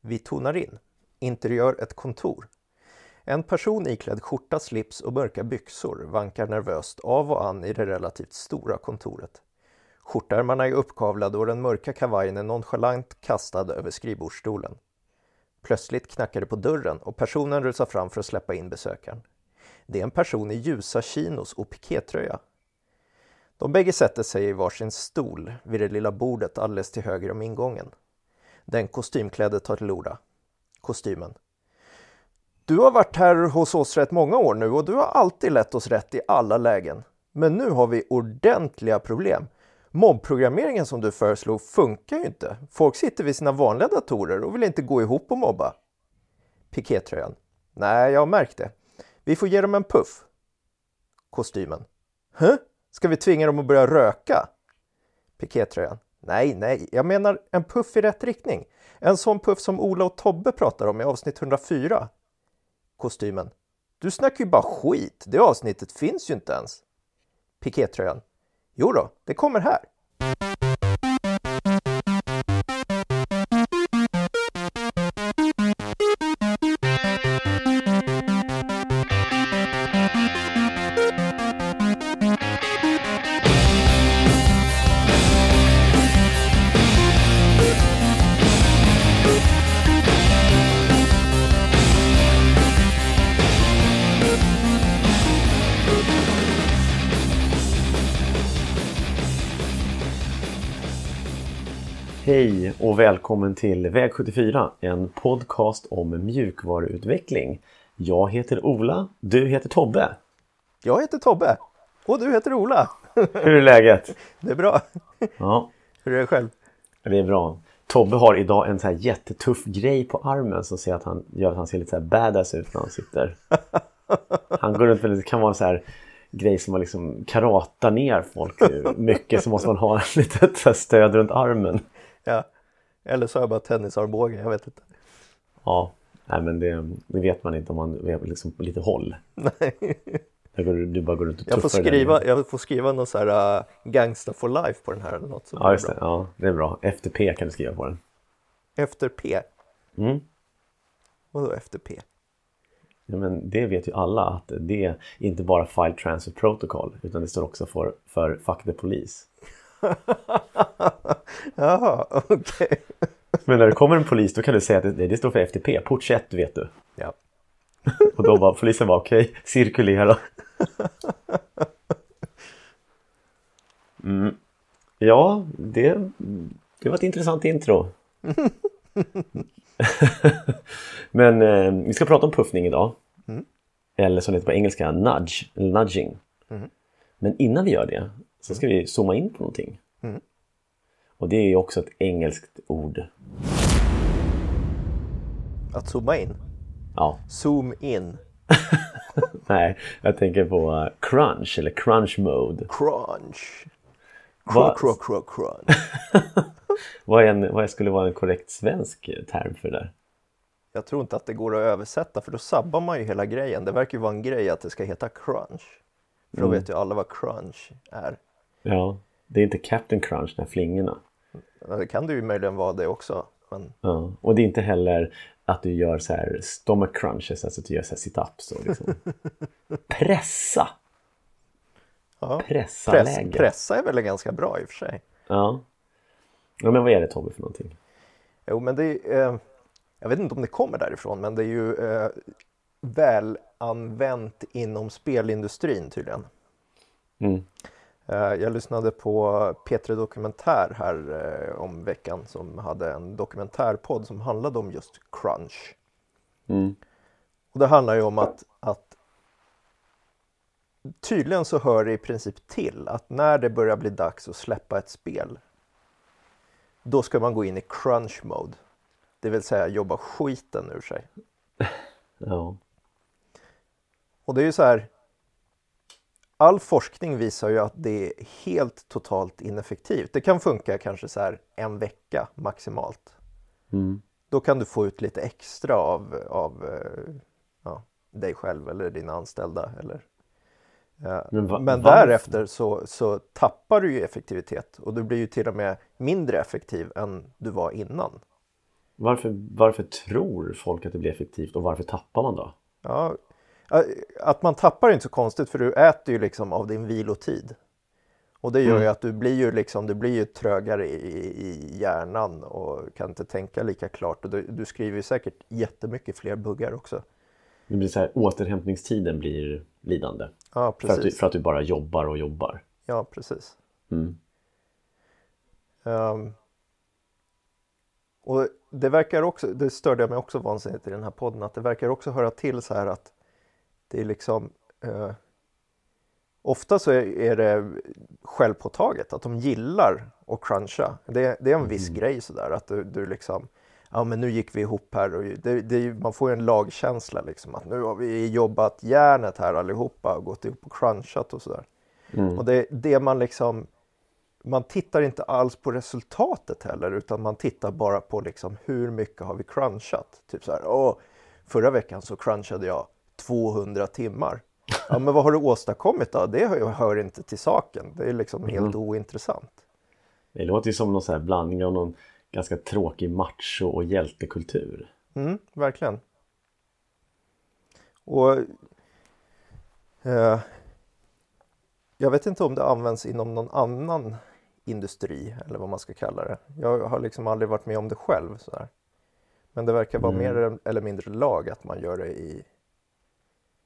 Vi tonar in. Interiör ett kontor. En person iklädd skjorta, slips och mörka byxor vankar nervöst av och an i det relativt stora kontoret. Skjortärmarna är uppkavlade och den mörka kavajen är nonchalant kastad över skrivbordsstolen. Plötsligt knackar det på dörren och personen rusar fram för att släppa in besökaren. Det är en person i ljusa chinos och pikétröja. De bägge sätter sig i varsin stol vid det lilla bordet alldeles till höger om ingången. Den kostymklädde tar till orda. Kostymen. Du har varit här hos oss rätt många år nu och du har alltid lett oss rätt i alla lägen. Men nu har vi ordentliga problem. Mobbprogrammeringen som du föreslog funkar ju inte. Folk sitter vid sina vanliga datorer och vill inte gå ihop och mobba. Pikétröjan. Nej, jag har märkt det. Vi får ge dem en puff. Kostymen. Hä? Ska vi tvinga dem att börja röka? Pikétröjan. Nej, nej, jag menar en puff i rätt riktning. En sån puff som Ola och Tobbe pratar om i avsnitt 104. Kostymen. Du snackar ju bara skit. Det avsnittet finns ju inte ens. Pikétröjan. Jo då, det kommer här. Och välkommen till Väg 74, en podcast om mjukvaruutveckling. Jag heter Ola, du heter Tobbe. Jag heter Tobbe och du heter Ola. Hur är läget? Det är bra. Ja, Hur är det själv? det är bra. Tobbe har idag en så här jättetuff grej på armen som ser att han gör att han ser lite så här badass ut när han sitter. Han går runt med det kan vara en så här grej som man liksom karatar ner folk mycket så måste man ha ett litet stöd runt armen. Ja. Eller så har jag bara tennisarmbåge, jag vet inte. Ja, nej men det, det vet man inte om man är liksom på lite håll. Nej. Du- du bara går runt och Jag får skriva, jag får skriva någon så här uh, Gangsta for life på den här eller något. Så Ja, just det. Ja, det är bra. FTP kan du skriva på den. Efter P. Mm. Vadå efter P? Ja, men det vet ju alla att det är inte bara File Transfer Protocol utan det står också för, för Fuck the Police. Jaha, okej. Men när det kommer en polis då kan du säga att det, det står för FTP, port 21 vet du. Ja. Och då var polisen var okej, cirkulera. Mm. Ja, det, det var ett intressant intro. Men eh, vi ska prata om puffning idag. Eller som det heter på engelska, nudge, eller nudging. Men innan vi gör det så ska vi zooma in på någonting. Och det är ju också ett engelskt ord. Att zooma in. Ja, Zoom in. nej, jag tänker på eh, crunch eller crunch mode. Crunch. Cro, cro, crunch. Vad, en, vad skulle vara en korrekt svensk term för det där? Jag tror inte att det går att översätta för då sabbar man ju hela grejen. Det verkar ju vara en grej att det ska heta crunch. För då Mm. vet ju alla vad crunch är. Ja, det är inte Captain Crunch, de här flingorna. Ja, Det kan det ju möjligen vara det också. Men Ja. Och det är inte heller att du gör så här stomach crunches, alltså att du gör så här sit-ups. Liksom. Pressa! ja. Pressa Press, läge. pressa är väl ganska bra i och för sig. Ja. ja, men vad är det Tobbe för någonting? Jo, men det är, eh, jag vet inte om det kommer därifrån, men det är ju eh, väl använt inom spelindustrin tydligen. Mm. Eh, jag lyssnade på P3 Dokumentär här eh, om veckan som hade en dokumentärpodd som handlade om just crunch. Mm. Och det handlar ju om att, att tydligen så hör det i princip till att när det börjar bli dags att släppa ett spel då ska man gå in i crunch mode. Det vill säga jobba skiten ur sig. Ja. Och det är ju så här. All forskning visar ju att det är helt totalt ineffektivt. Det kan funka kanske så här en vecka maximalt. Mm. Då kan du få ut lite extra av, av eh, ja, dig själv eller dina anställda. Eller, eh, Men va- men därefter så, så tappar du ju effektivitet och du blir ju till och med mindre effektiv än du var innan. Varför, varför tror folk att det blir effektivt och varför tappar man då? Ja, att man tappar är inte så konstigt för du äter ju liksom av din vilotid. Och det gör mm. ju att du blir ju liksom, du blir ju trögare i, i hjärnan och kan inte tänka lika klart. Och du, du skriver ju säkert jättemycket fler buggar också. Det blir så här, återhämtningstiden blir lidande. Ja, precis. För att, du, för att du bara jobbar och jobbar. Ja, precis. Mm. Um, och det verkar också, det störde mig också vansinnigt i den här podden, att det verkar också höra till så här att det är liksom uh, Ofta så är det självpåtaget att de gillar att cruncha. Det, det är en viss mm. grej sådär att du, du liksom Ja men nu gick vi ihop här och det, det, man får ju en lagkänsla liksom att nu har vi jobbat järnet här allihopa och gått ihop och crunchat och sådär. Mm. Och det, det man liksom man tittar inte alls på resultatet heller utan man tittar bara på liksom hur mycket har vi crunchat. Typ så här, åh, förra veckan så crunchade jag 200 timmar. Ja, men vad har du åstadkommit då? Det hör, hör inte till saken. Det är liksom mm. helt ointressant. Det låter ju som någon så här blandning av någon ganska tråkig macho och hjältekultur. Mm, verkligen. Och eh, jag vet inte om det används inom någon annan industri eller vad man ska kalla det. Jag har liksom aldrig varit med om det själv. Sådär. Men det verkar vara mm. mer eller mindre lag att man gör det i,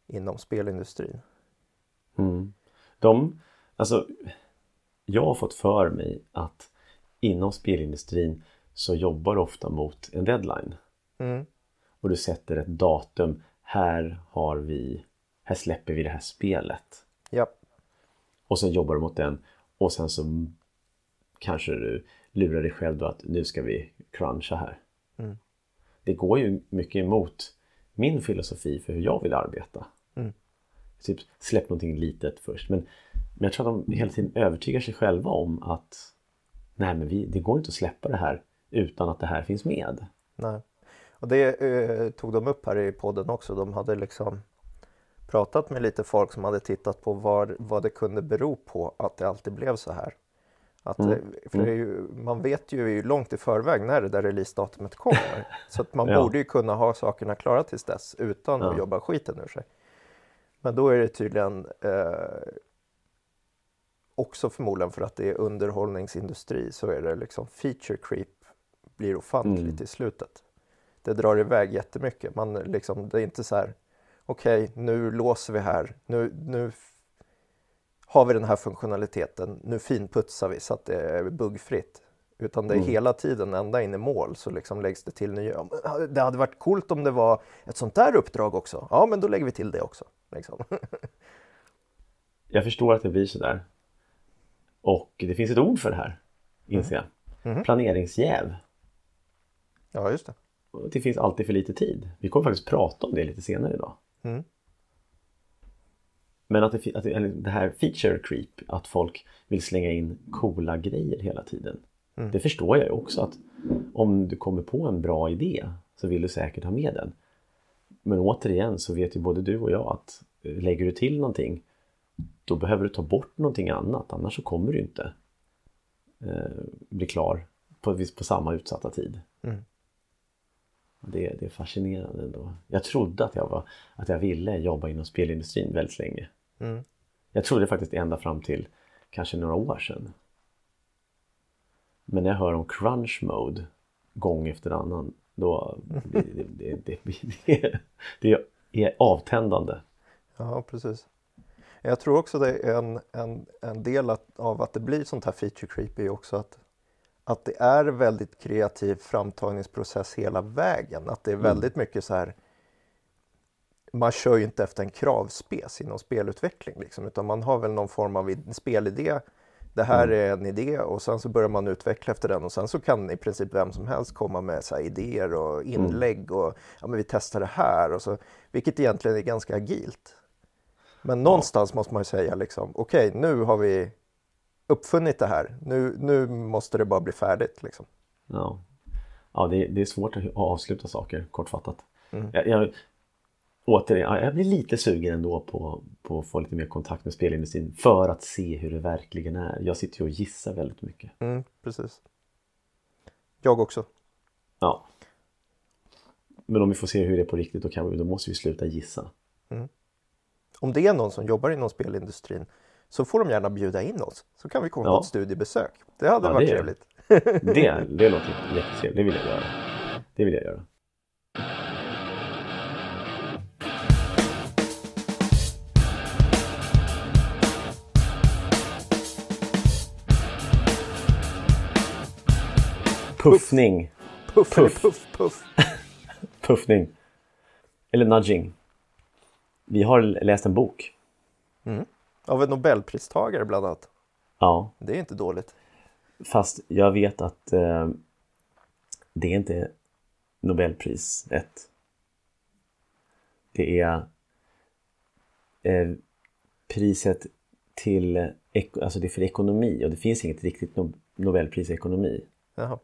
inom spelindustrin. Mm. De, alltså, jag har fått för mig att inom spelindustrin så jobbar du ofta mot en deadline. Mm. Och du sätter ett datum. Här har vi, här släpper vi det här spelet. Ja. Och sen jobbar du mot den och sen så kanske du lurar dig själv då att nu ska vi cruncha här. Mm. Det går ju mycket emot min filosofi för hur jag vill arbeta. Mm. Typ släpp någonting litet först. Men, men jag tror att de hela tiden övertygar sig själva om att nej men vi, det går inte att släppa det här utan att det här finns med. Nej. Och det eh, tog de upp här i podden också. De hade liksom pratat med lite folk som hade tittat på var, vad det kunde bero på att det alltid blev så här. Att, mm. Eh, för ju, man vet ju långt i förväg när det där releasedatumet kommer. så att man ja. borde ju kunna ha sakerna klara tills dess utan ja. att jobba skiten ur sig. Men då är det tydligen eh, också förmodligen för att det är underhållningsindustri så är det liksom feature creep blir ofantligt mm. i slutet. Det drar iväg jättemycket. Man liksom, det är inte så här okej, okay, nu låser vi här. Nu, nu har vi den här funktionaliteten. Nu finputsar vi så att det är buggfritt. Utan det är mm. hela tiden, ända in i mål, så liksom läggs det till nya. Det hade varit coolt om det var ett sånt där uppdrag också. Ja, men då lägger vi till det också. Liksom. jag förstår att det blir sådär. Och det finns ett ord för det här, inser jag. Mm. Mm. Planeringsjäv. Ja, just det. Det finns alltid för lite tid. Vi kommer faktiskt prata om det lite senare idag. Mm. Men att det, att det, det, här feature creep, att folk vill slänga in coola grejer hela tiden. Mm. Det förstår jag ju också att om du kommer på en bra idé så vill du säkert ha med den. Men återigen så vet ju både du och jag att eh, lägger du till någonting då behöver du ta bort någonting annat annars så kommer du inte eh, bli klar på, på samma utsatta tid. Mm. Det, det är fascinerande ändå. Jag trodde att jag, var, att jag ville jobba inom spelindustrin väldigt länge. Mm. Jag trodde faktiskt ända fram till kanske några år sedan. Men när jag hör om crunch mode gång efter annan då det, det, det, det, det är avtändande. Ja, precis. Jag tror också det är en, en, en del av att det blir sånt här feature creep är också att att det är väldigt kreativ framtagningsprocess hela vägen. Att det är mm. väldigt mycket så här man kör ju inte efter en kravspec inom spelutveckling liksom, utan man har väl någon form av spelidé. Det här mm. är en idé och sen så börjar man utveckla efter den och sen så kan i princip vem som helst komma med så idéer och mm. inlägg och ja, men vi testar det här och så, vilket egentligen är ganska agilt. Men någonstans ja. måste man ju säga liksom, okej, okay, nu har vi uppfunnit det här. Nu, nu måste det bara bli färdigt. Liksom. Ja, ja det, det är svårt att avsluta saker kortfattat. Mm. Jag, jag, återigen, jag blir lite sugen ändå på, på att få lite mer kontakt med spelindustrin för att se hur det verkligen är. Jag sitter ju och gissar väldigt mycket. Mm, precis. Jag också. Ja. Men om vi får se hur det är på riktigt då, kan vi, då måste vi sluta gissa. Om det är någon som jobbar inom spelindustrin så får de gärna bjuda in oss så kan vi komma Ja. på ett studiebesök. Det hade Ja, varit det trevligt. Det, det låter jättetrevligt. Det vill jag göra. Det vill jag göra. Puffning. Puff, Puff. puff, puff. Puffning. Eller nudging. Vi har läst en bok. Av en nobelpristagare bland annat. Ja, Det är inte dåligt. fast jag vet att eh, det är inte Nobelpriset. Det är eh, priset till, alltså det är för ekonomi och det finns inget riktigt no- Nobelpris i ekonomi. Jaha,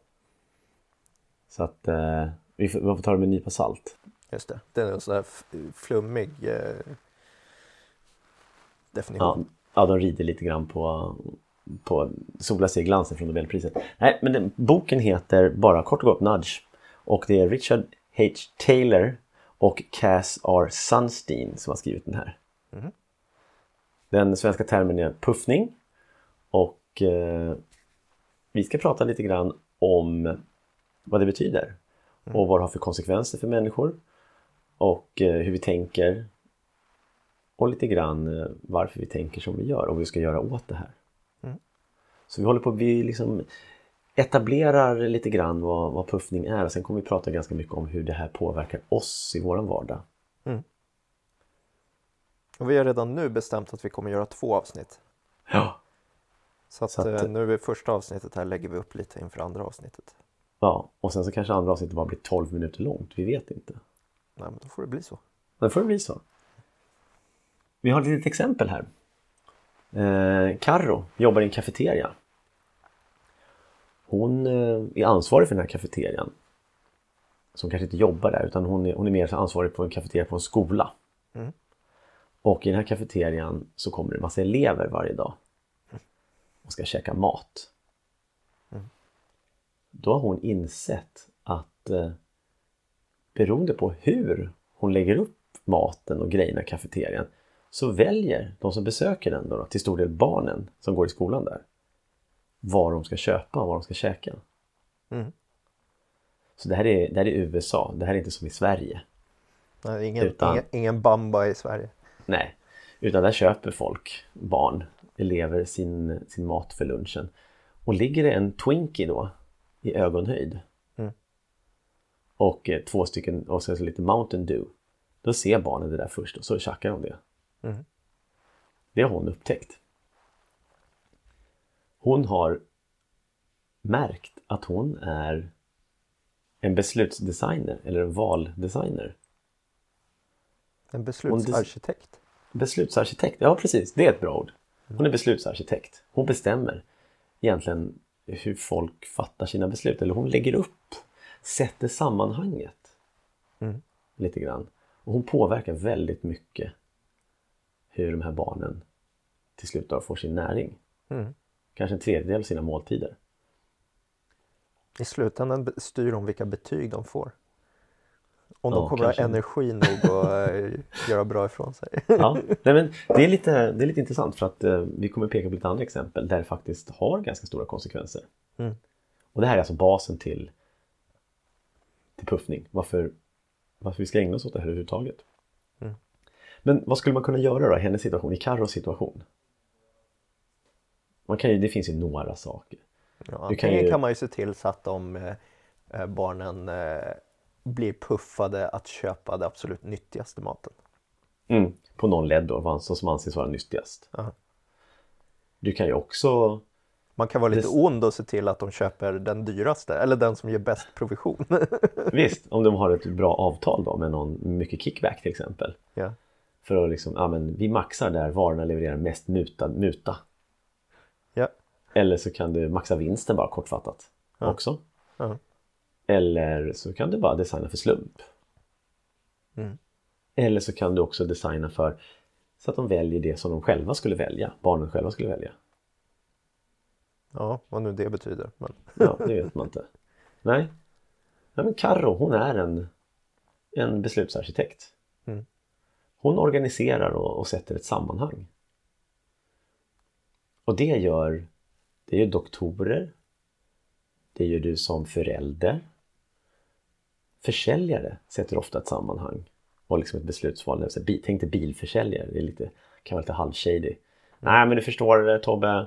Så att eh, vi, får, vi får ta det med en nypa salt. just det. Det är en sån där f- flummig eh, Ja, definition. ja, de rider lite grann på, på sola sig i glansen från Nobelpriset. Nej, men den, boken heter bara kort och gott Nudge. Och det är Richard H. Taylor och Cass R. Sunstein som har skrivit den här. Den svenska termen är puffning. Och eh, vi ska prata lite grann om vad det betyder. Och vad det har för konsekvenser för människor. Och eh, hur vi tänker och lite grann eh, varför vi tänker som vi gör och vad vi ska göra åt det här. Så vi håller på, vi liksom etablerar lite grann vad, vad puffning är och sen kommer vi prata ganska mycket om hur det här påverkar oss i våran vardag. Och vi har redan nu bestämt att vi kommer göra två avsnitt. Ja. Så att, Så att- eh, nu i första avsnittet här lägger vi upp lite inför andra avsnittet. Ja, och sen så kanske andra avsnittet bara blir 12 minuter långt, vi vet inte. Nej, men då får det bli så. Det får det bli så. Vi har ett litet exempel här. Eh, Carro jobbar i en kafeteria. Hon eh, är ansvarig för den här kafeterian. Som kanske inte jobbar där utan hon är, hon är mer ansvarig på en kafeteria på en skola. Och i den här kafeterian så kommer det en massa elever varje dag. Och ska käka mat. Då har hon insett att eh, beroende på hur hon lägger upp maten och grejerna i kafeterian så väljer de som besöker den då, till stor del barnen som går i skolan där vad de ska köpa och vad de ska käka. Mm. Så det här, är, det här är USA, det här är inte som i Sverige. Nej, ingen, Utan- ingen, ingen bamba i Sverige. Nej, utan där köper folk, barn, elever sin, sin mat för lunchen. Och ligger det en Twinkie då i ögonhöjd Mm. och eh, två stycken och sen så lite Mountain Dew då ser barnen det där först och så tjackar de det. Mm. Det har hon upptäckt. Hon har märkt att hon är en beslutsdesigner eller en valdesigner. En beslutsarkitekt. Beslutsarkitekt, ja precis, det är ett bra ord. Hon är beslutsarkitekt. Hon bestämmer egentligen hur folk fattar sina beslut. Eller hon lägger upp, sätter sammanhanget. Mm. Lite grann. Och hon påverkar väldigt mycket hur de här barnen till slut då får sin näring. Mm. Kanske en tredjedel av sina måltider. I slutändan styr de vilka betyg de får. Om de Ja, kommer kanske. ha energi nog att eh, göra bra ifrån sig. Ja, nej, men det, är lite, det är lite intressant för att eh, vi kommer peka på lite andra exempel där det faktiskt har ganska stora konsekvenser. Mm. Och det här är alltså basen till, till puffning. Varför, varför vi ska ägna oss åt det här överhuvudtaget. Mm. Men vad skulle man kunna göra då i hennes situation, i Carros situation? Man kan ju, det finns ju några saker. Ja, Du kan antingen ju- kan man ju se till så att de eh, eh, barnen eh, blir puffade att köpa det absolut nyttigaste maten. Mm. På någon led då, vad som anses vara nyttigast. Ja. Du kan ju också Man kan vara lite Det- ond och se till att de köper den dyraste eller den som ger bäst provision. Visst, om de har ett bra avtal då med någon mycket kickback till exempel. ja. För att liksom, ja men vi maxar där varorna levererar mest muta, muta. Ja. Eller så kan du maxa vinsten bara kortfattat också. Ja. Eller så kan du bara designa för slump. Mm. Eller så kan du också designa för så att de väljer det som de själva skulle välja, barnen själva skulle välja. ja, vad nu det betyder. Men... Ja, det vet man inte. Nej. Nej men Carro, hon är en en beslutsarkitekt. Mm. Hon organiserar och, och sätter ett sammanhang. Och det gör, det gör doktorer, det gör du som förälder. Försäljare sätter ofta ett sammanhang och liksom ett beslutsval. Tänk dig bilförsäljare, det är lite, kan vara lite halvshady. Nej men du förstår Tobbe,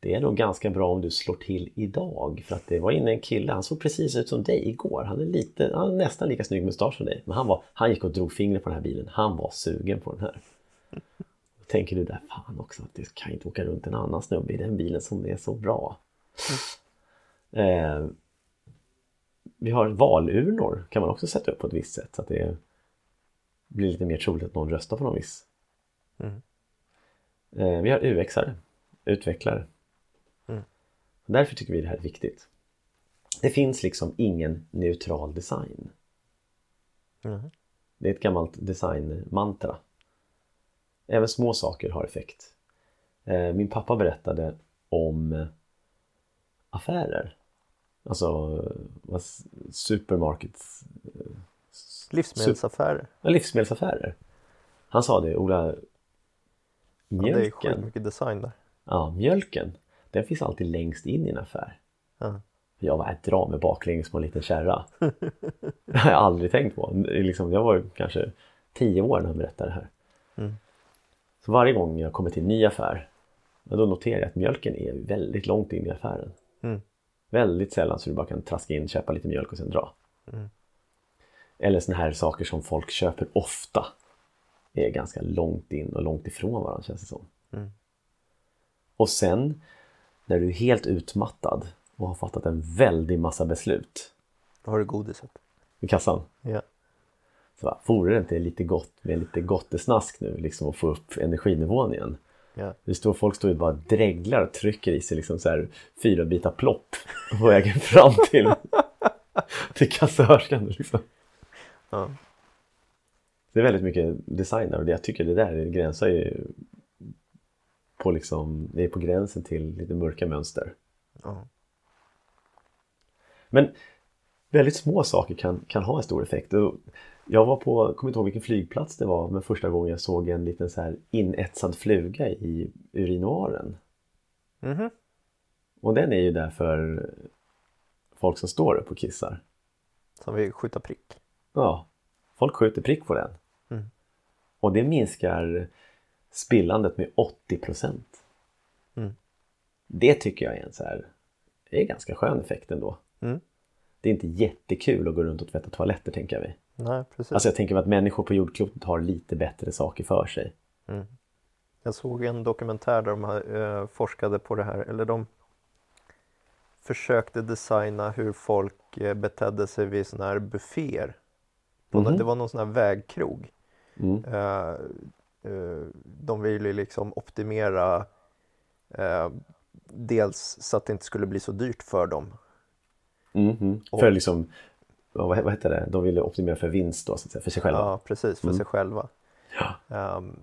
det är nog ganska bra om du slår till idag. För att det var inne en kille, han såg precis ut som dig igår. Han är lite, han är nästan lika snygg mustasch som dig. Men han, var, han gick och drog fingret på den här bilen. Han var sugen på den här. Då tänker du där, fan också, att det kan inte åka runt en annan snubbe i den bilen som är så bra. Eh, vi har valurnor kan man också sätta upp på ett visst sätt så att det blir lite mer troligt att någon röstar på någon viss. Mm. Eh, vi har UXare, utvecklare. Mm. Därför tycker vi det här är viktigt. Det finns liksom ingen neutral design. Mm. Det är ett gammalt designmantra. Även små saker har effekt. Eh, Min pappa berättade om eh, affärer. Alltså supermarkets, Livsmedelsaffärer. ja, livsmedelsaffärer. Han sa det, Ola, Ja, det är mjölken, skitmycket design där. ja, mjölken, den finns alltid längst in i en affär. Ja. Jag var dra mig baklänges på en liten kärra. det har jag aldrig tänkt på. Liksom, jag var kanske tio år när han berättade det här. Mm. Så varje gång jag kommer till en ny affär då noterar jag att mjölken är väldigt långt in i affären. Väldigt sällan så du bara kan traska in, köpa lite mjölk och sen dra. Mm. Eller såna här saker som folk köper ofta är ganska långt in och långt ifrån varandra känns det som. Mm. Och sen när du är helt utmattad och har fattat en väldig massa beslut Då har du godiset. i kassan. Ja. Så bara, vore det inte lite gott med lite gottesnask nu liksom och få upp energinivån igen? Ja. Det står, folk står ju bara dreglar och trycker i sig liksom så här fyra bitar plopp på vägen fram till, till kassörskan. Liksom. Ja. Det är väldigt mycket design där och jag tycker det där gränsar ju på liksom, det är på gränsen till lite mörka mönster. Ja. Men väldigt små saker kan, kan ha en stor effekt. Jag var på, jag kommer inte ihåg vilken flygplats det var, men första gången jag såg en liten så här inetsad fluga i urinoaren. Mhm. Och den är ju där för folk som står upp och kissar. Som vill skjuta prick. Ja, folk skjuter prick på den. Mm. Och det minskar spillandet med 80 procent. Mm. Det tycker jag är en så här, det är ganska skön effekt ändå. Mm. Det är inte jättekul att gå runt och tvätta toaletter tänker vi. Nej, precis. Alltså jag tänker mig att människor på jordklotet har lite bättre saker för sig. Mm. Jag såg en dokumentär där de eh, forskade på det här, eller de försökte designa hur folk eh, betedde sig vid sådana här bufféer. Mhm. Det var någon sån här vägkrog. Mm. Eh, eh, de ville liksom optimera eh, dels så att det inte skulle bli så dyrt för dem. Mhm. Och- För liksom, vad, vad heter det, de ville optimera för vinst då så att säga, för sig själva. Ja, precis, för Mm. sig själva. Ja. Ehm,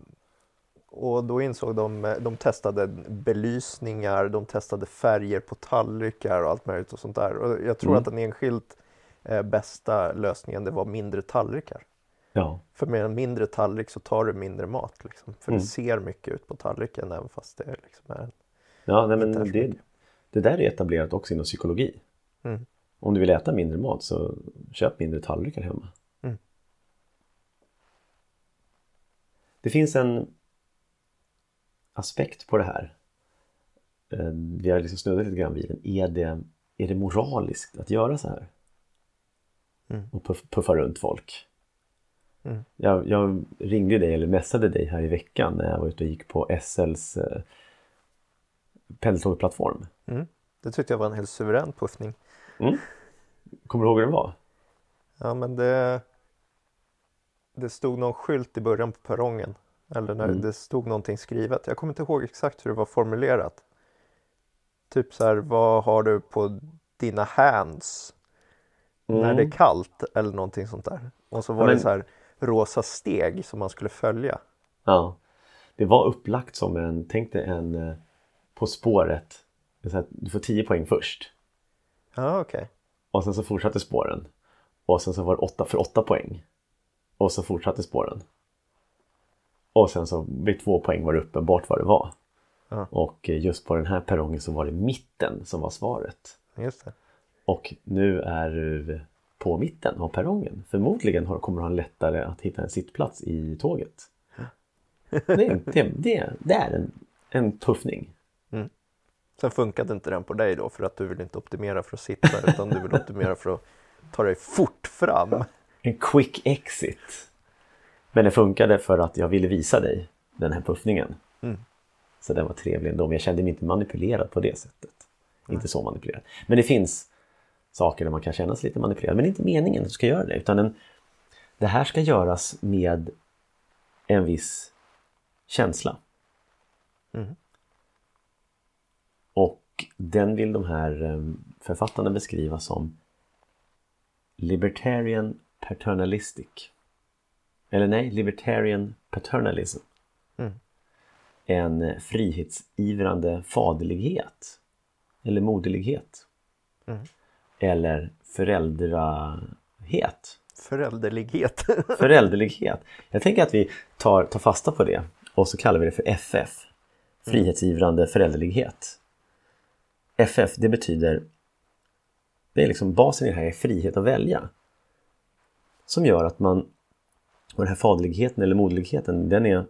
och då insåg de, de testade belysningar, de testade färger på tallrikar och allt möjligt och sånt där. Och jag tror Mm. att den enskilt eh, bästa lösningen det var mindre tallrikar. ja. För med en mindre tallrik så tar du mindre mat. Liksom. För Mm. det ser mycket ut på tallriken även fast det liksom är en... Ja, nej, men det, det där är etablerat också inom psykologi. Mm. Om du vill äta mindre mat så köp mindre tallrikar hemma. Mm. Det finns en aspekt på det här. Eh, Vi har liksom snuddat lite grann vid den. Är det, är det moraliskt att göra så här? Mm. Och puff, puffa runt folk? Mm. Jag, jag ringde dig eller messade dig här i veckan när jag var ute och gick på SLs eh, pendeltågsplattform. Mm. Det tyckte jag var en helt suverän puffning. Kommer du ihåg hur den var? Ja men det Det stod någon skylt i början på perrongen Eller när Mm. det stod någonting skrivet Jag kommer inte ihåg exakt hur det var formulerat Typ så här, vad har du på dina hands När det är kallt eller någonting sånt där Och så var Mm. Ja, det men- så här rosa steg som man skulle följa Ja. Det var upplagt som en, tänk dig en eh, På spåret. Det Du får 10 poäng först. Ja okej Och sen så fortsatte spåren. Och sen så var det 8 för 8 poäng. Och så fortsatte spåren. Och sen så vid två poäng var det uppenbart vad det var. Ja. Och eh, just på den här perrongen så var det mitten som var svaret. Just det. Och nu är du på mitten av perrongen. Förmodligen kommer du ha lättare att hitta en sittplats i tåget. Det, det, det, det är en, en puffning. Sen funkade inte den på dig då för att du vill inte optimera för att sitta utan du vill optimera för att ta dig fort fram. En quick exit. Men det funkade för att jag ville visa dig den här puffningen. Mm. Så den var trevlig ändå, men jag kände mig inte manipulerad på det sättet. Inte så manipulerad. Men det finns saker där man kan känna sig lite manipulerad. Men det är inte meningen att du ska göra det. Utan en, det här ska göras med en viss känsla. Mm. Och den vill de här eh, författarna beskriva som Libertarian paternalistic. Eller nej, Libertarian paternalism. Mm. En frihetsivrande faderlighet. Eller moderlighet. Mm. Eller föräldrahet. Förälderlighet. Förälderlighet. Jag tänker att vi tar, tar fasta på det och så kallar vi det för FF. Frihetsivrande förälderlighet. FF, det betyder det är liksom basen i det här är frihet att välja. Som gör att man och den här faderligheten eller moderligheten den är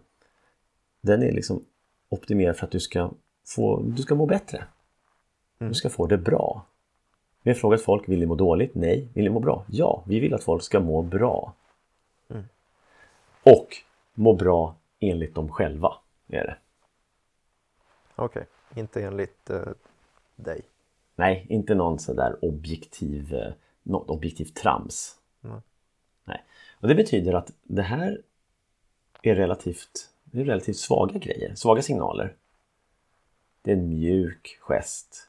den är liksom optimerad för att du ska få du ska må bättre. Du ska få det bra. Vi har frågat folk, vill ni må dåligt? Nej. Vill ni må bra? Ja, vi vill att folk ska må bra. Och må bra enligt dem själva. Är det. Okej, inte enligt eh, dig. Nej, inte någon sådär objektiv, eh, något objektivt trams. Nej. Nej. Och det betyder att det här är relativt, det är relativt svaga grejer, svaga signaler. Det är en mjuk gest.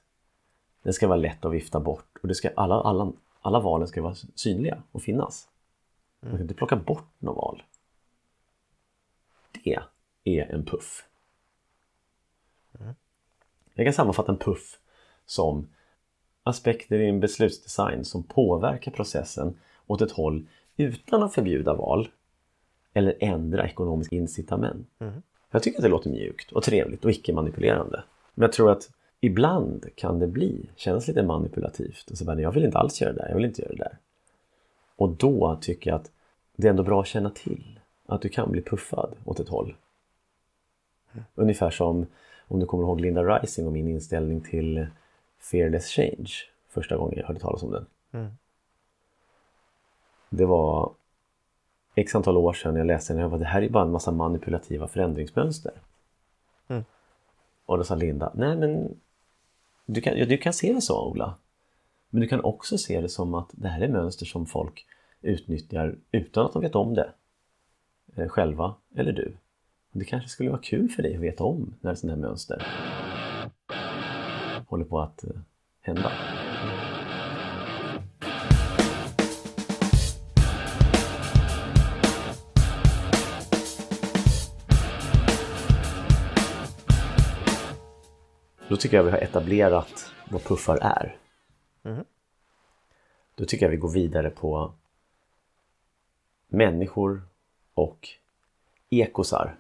Den ska vara lätt att vifta bort och det ska, alla, alla, alla valen ska vara synliga och finnas. Man kan inte plocka bort några val. Det är en puff. Jag kan sammanfatta en puff som aspekter i en beslutsdesign som påverkar processen åt ett håll utan att förbjuda val eller ändra ekonomiska incitament. Jag tycker att det låter mjukt och trevligt och icke-manipulerande. Men jag tror att ibland kan det bli, kännas lite manipulativt. Och så bara, jag vill inte alls göra det där, jag vill inte göra det där. Och då tycker jag att det är ändå bra att känna till att du kan bli puffad åt ett håll. Ungefär som om du kommer ihåg Linda Rising och min inställning till Fearless Change första gången jag hörde talas om den. Mm. Det var x antal år sedan jag läste den och jag bara, det här är bara en massa manipulativa förändringsmönster. Mm. Och då sa Linda, nej men du kan, ja, du kan se det så Ola. Men du kan också se det som att det här är mönster som folk utnyttjar utan att de vet om det. Eh, själva eller du. Det kanske skulle vara kul för dig att veta om när sådana här mönster håller på att eh, hända. Då tycker jag vi har etablerat vad puffar är. Mhm. Då tycker jag vi går vidare på människor och ekosar.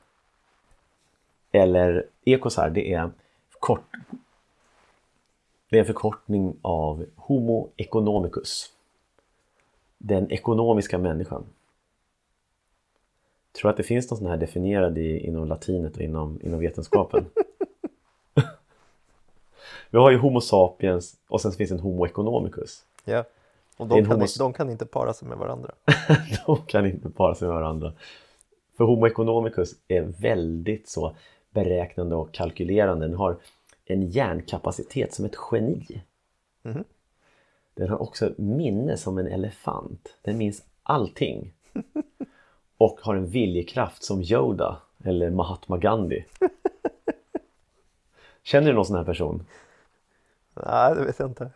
Eller ekosar, det är kort det är en förkortning av Homo economicus. Den ekonomiska människan. Tror att det finns någon sån här definierad i, inom latinet och inom, inom vetenskapen? Vi har ju Homo sapiens och sen finns en Homo economicus. Ja. Och de kan, homos- inte, de kan inte para sig med varandra. De kan inte para sig med varandra. För Homo economicus är väldigt så beräknande och kalkylerande. Den har en hjärnkapacitet som ett geni. Mhm. Den har också minne som en elefant. Den minns allting. Och har en viljekraft som Yoda eller Mahatma Gandhi. Känner du någon sån här person? Nej, det vet jag inte.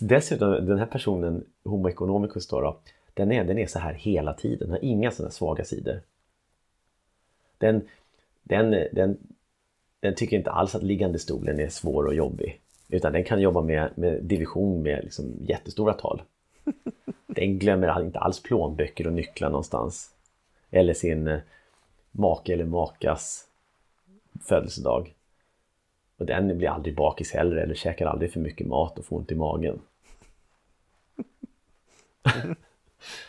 Dessutom, den här personen, Homo economicus då, då den, är, den är så här hela tiden, den har inga sådana svaga sidor. Den, den, den, den tycker inte alls att liggande stolen är svår och jobbig. Utan den kan jobba med, med division med liksom jättestora tal. Den glömmer inte alls plånböcker och nycklar någonstans. Eller sin eh, make eller makas födelsedag. Och den blir aldrig bakis heller eller käkar aldrig för mycket mat och får ont i magen.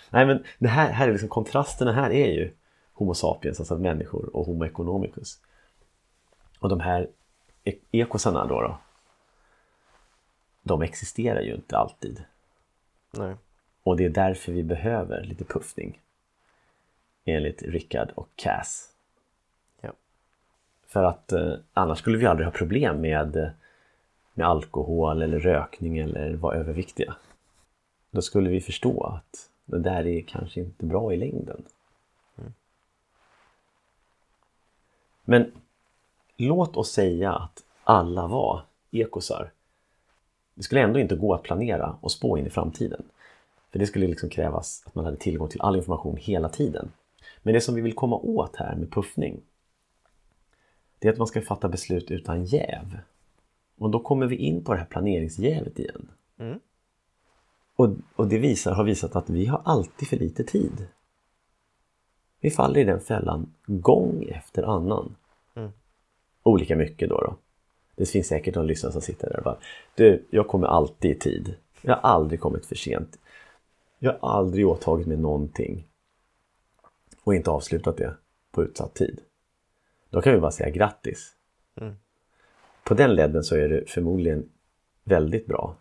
Nej men det här, här är liksom kontrasterna här är ju Homo sapiens, alltså människor och Homo economicus. Och de här ekosarna då, då de existerar ju inte alltid. Nej. Och det är därför vi behöver lite puffning. Enligt Rickard och Cass. Ja. För att eh, annars skulle vi aldrig ha problem med, med alkohol eller rökning eller vara överviktiga. Då skulle vi förstå att det där är kanske inte bra i längden. Men låt oss säga att alla var ekosar. Det skulle ändå inte gå att planera och spå in i framtiden. För det skulle liksom krävas att man hade tillgång till all information hela tiden. Men det som vi vill komma åt här med puffning det är att man ska fatta beslut utan jäv. Och då kommer vi in på det här planeringsjävet igen. Mm. Och, och det visar, har visat att vi har alltid för lite tid. Vi faller i den fällan gång efter annan. Olika mycket då, då. Det finns säkert någon lyssnare som sitter där och bara Du, jag kommer alltid i tid. Jag har aldrig kommit för sent. Jag har aldrig åtagit mig någonting och inte avslutat det på utsatt tid. Då kan vi bara säga grattis. Mm. På den ledden så är det förmodligen väldigt bra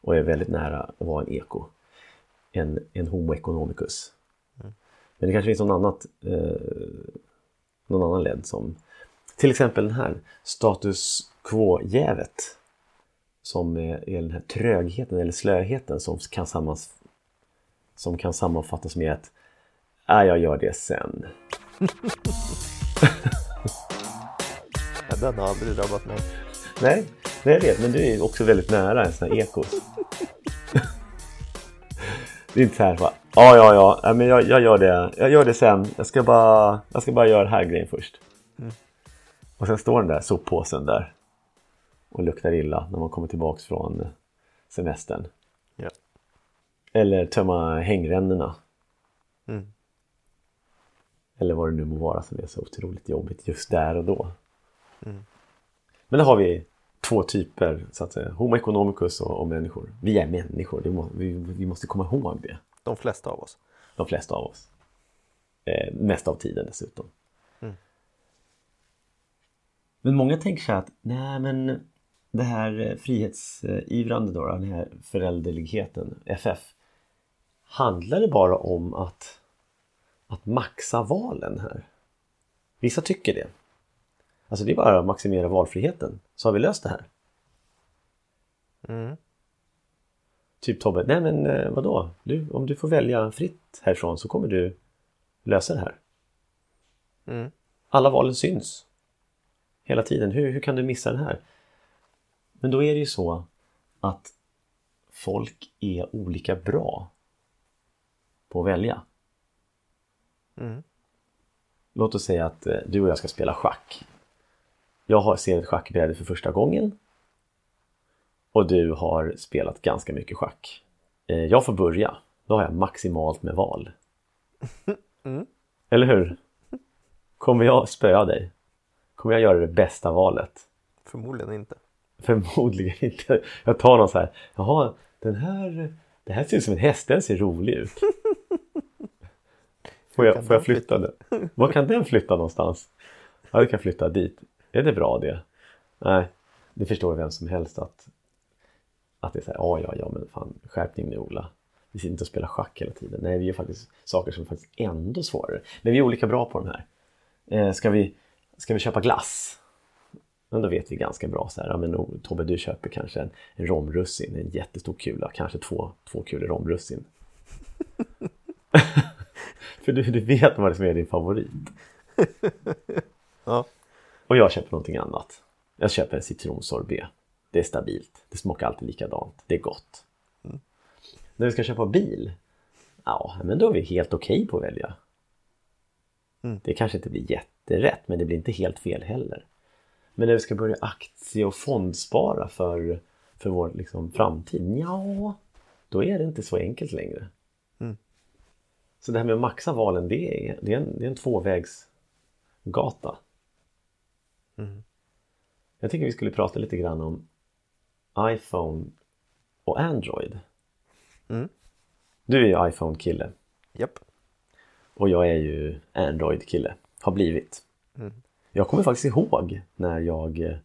och är väldigt nära att vara en eko. En, en homo economicus. Mm. Men det kanske finns någon, annat, eh, någon annan led som till exempel den här status quo-jävet som är, den här trögheten eller slöheten som kan, sammans, som kan sammanfattas med att äh, jag gör det sen. Den har aldrig drabbat mig. Nej, nej jag vet, men du är också väldigt nära en sån här ekos. det är inte så här bara, ja, ja, ja, ja men jag, jag gör det, jag gör det sen. Jag ska bara, jag ska bara göra den här grejen först. Mm. Och sen står den där soppåsen där och luktar illa när man kommer tillbaks från semestern. Ja. Eller tömma hängrännorna. Mm. Eller vad det nu må vara som är så otroligt jobbigt just där och då. Mm. Men då har vi två typer, så att säga. Homo economicus och, och människor. Vi är människor, må, vi, vi måste komma ihåg det. De flesta av oss. De flesta av oss. Eh, mest av tiden dessutom. Men många tänker sig att, nej men det här eh, frihetsivrande då, den här förälderligheten, FF. Handlar det bara om att, att maxa valen här? Vissa tycker det. Alltså det är bara att maximera valfriheten så har vi löst det här. Mm. Typ Tobbe, nej men eh, vadå? Du, om du får välja fritt härifrån så kommer du lösa det här. Mm. Alla valen syns. Hela tiden. Hur, hur kan du missa den här? Men då är det ju så att folk är olika bra på att välja. Mm. Låt oss säga att eh, du och jag ska spela schack. Jag har ser ett schackbräde för första gången. Och du har spelat ganska mycket schack. Eh, Jag får börja. Då har jag maximalt med val. Mm. Eller hur? Kommer jag spöa dig? Kommer jag göra det bästa valet? Förmodligen inte. Förmodligen inte. Jag tar någon så här. Jaha, den här. Det här ser ut som en häst. Den ser rolig ut. Får jag, får jag flytta den? Var kan den flytta någonstans? Ja, du kan flytta dit. Är det bra det? Nej, det förstår vem som helst att att det är så här, ja, ja, ja, men fan, skärpning nu Ola. Vi sitter inte och spelar schack hela tiden. Nej, vi gör faktiskt saker som är faktiskt ändå svårare. Men vi är olika bra på de här. Eh, ska, vi, ska vi köpa glass? Men då vet vi ganska bra så här, ja, men Tobbe du köper kanske en, en romrussin, en jättestor kula, kanske två, två kulor romrussin. För du, du vet vad som är din favorit. Ja. Och jag köper någonting annat. Jag köper en citronsorbet. Det är stabilt. Det smakar alltid likadant. Det är gott. När vi ska köpa bil, ja, men då är vi helt okej på att välja. Mm. Det kanske inte blir jätterätt, men det blir inte helt fel heller. Men när vi ska börja aktie och fondspara för, för vår liksom, framtid, ja, då är det inte så enkelt längre. Mm. Så det här med att maxa valen, det är, det är, en, det är en tvåvägsgata. Mm. Jag tycker vi skulle prata lite grann om iPhone och Android. Mm. Du är ju iPhone-kille Japp. Och jag är ju Android-kille. Har blivit. Mm. Jag kommer faktiskt ihåg när jag, eh,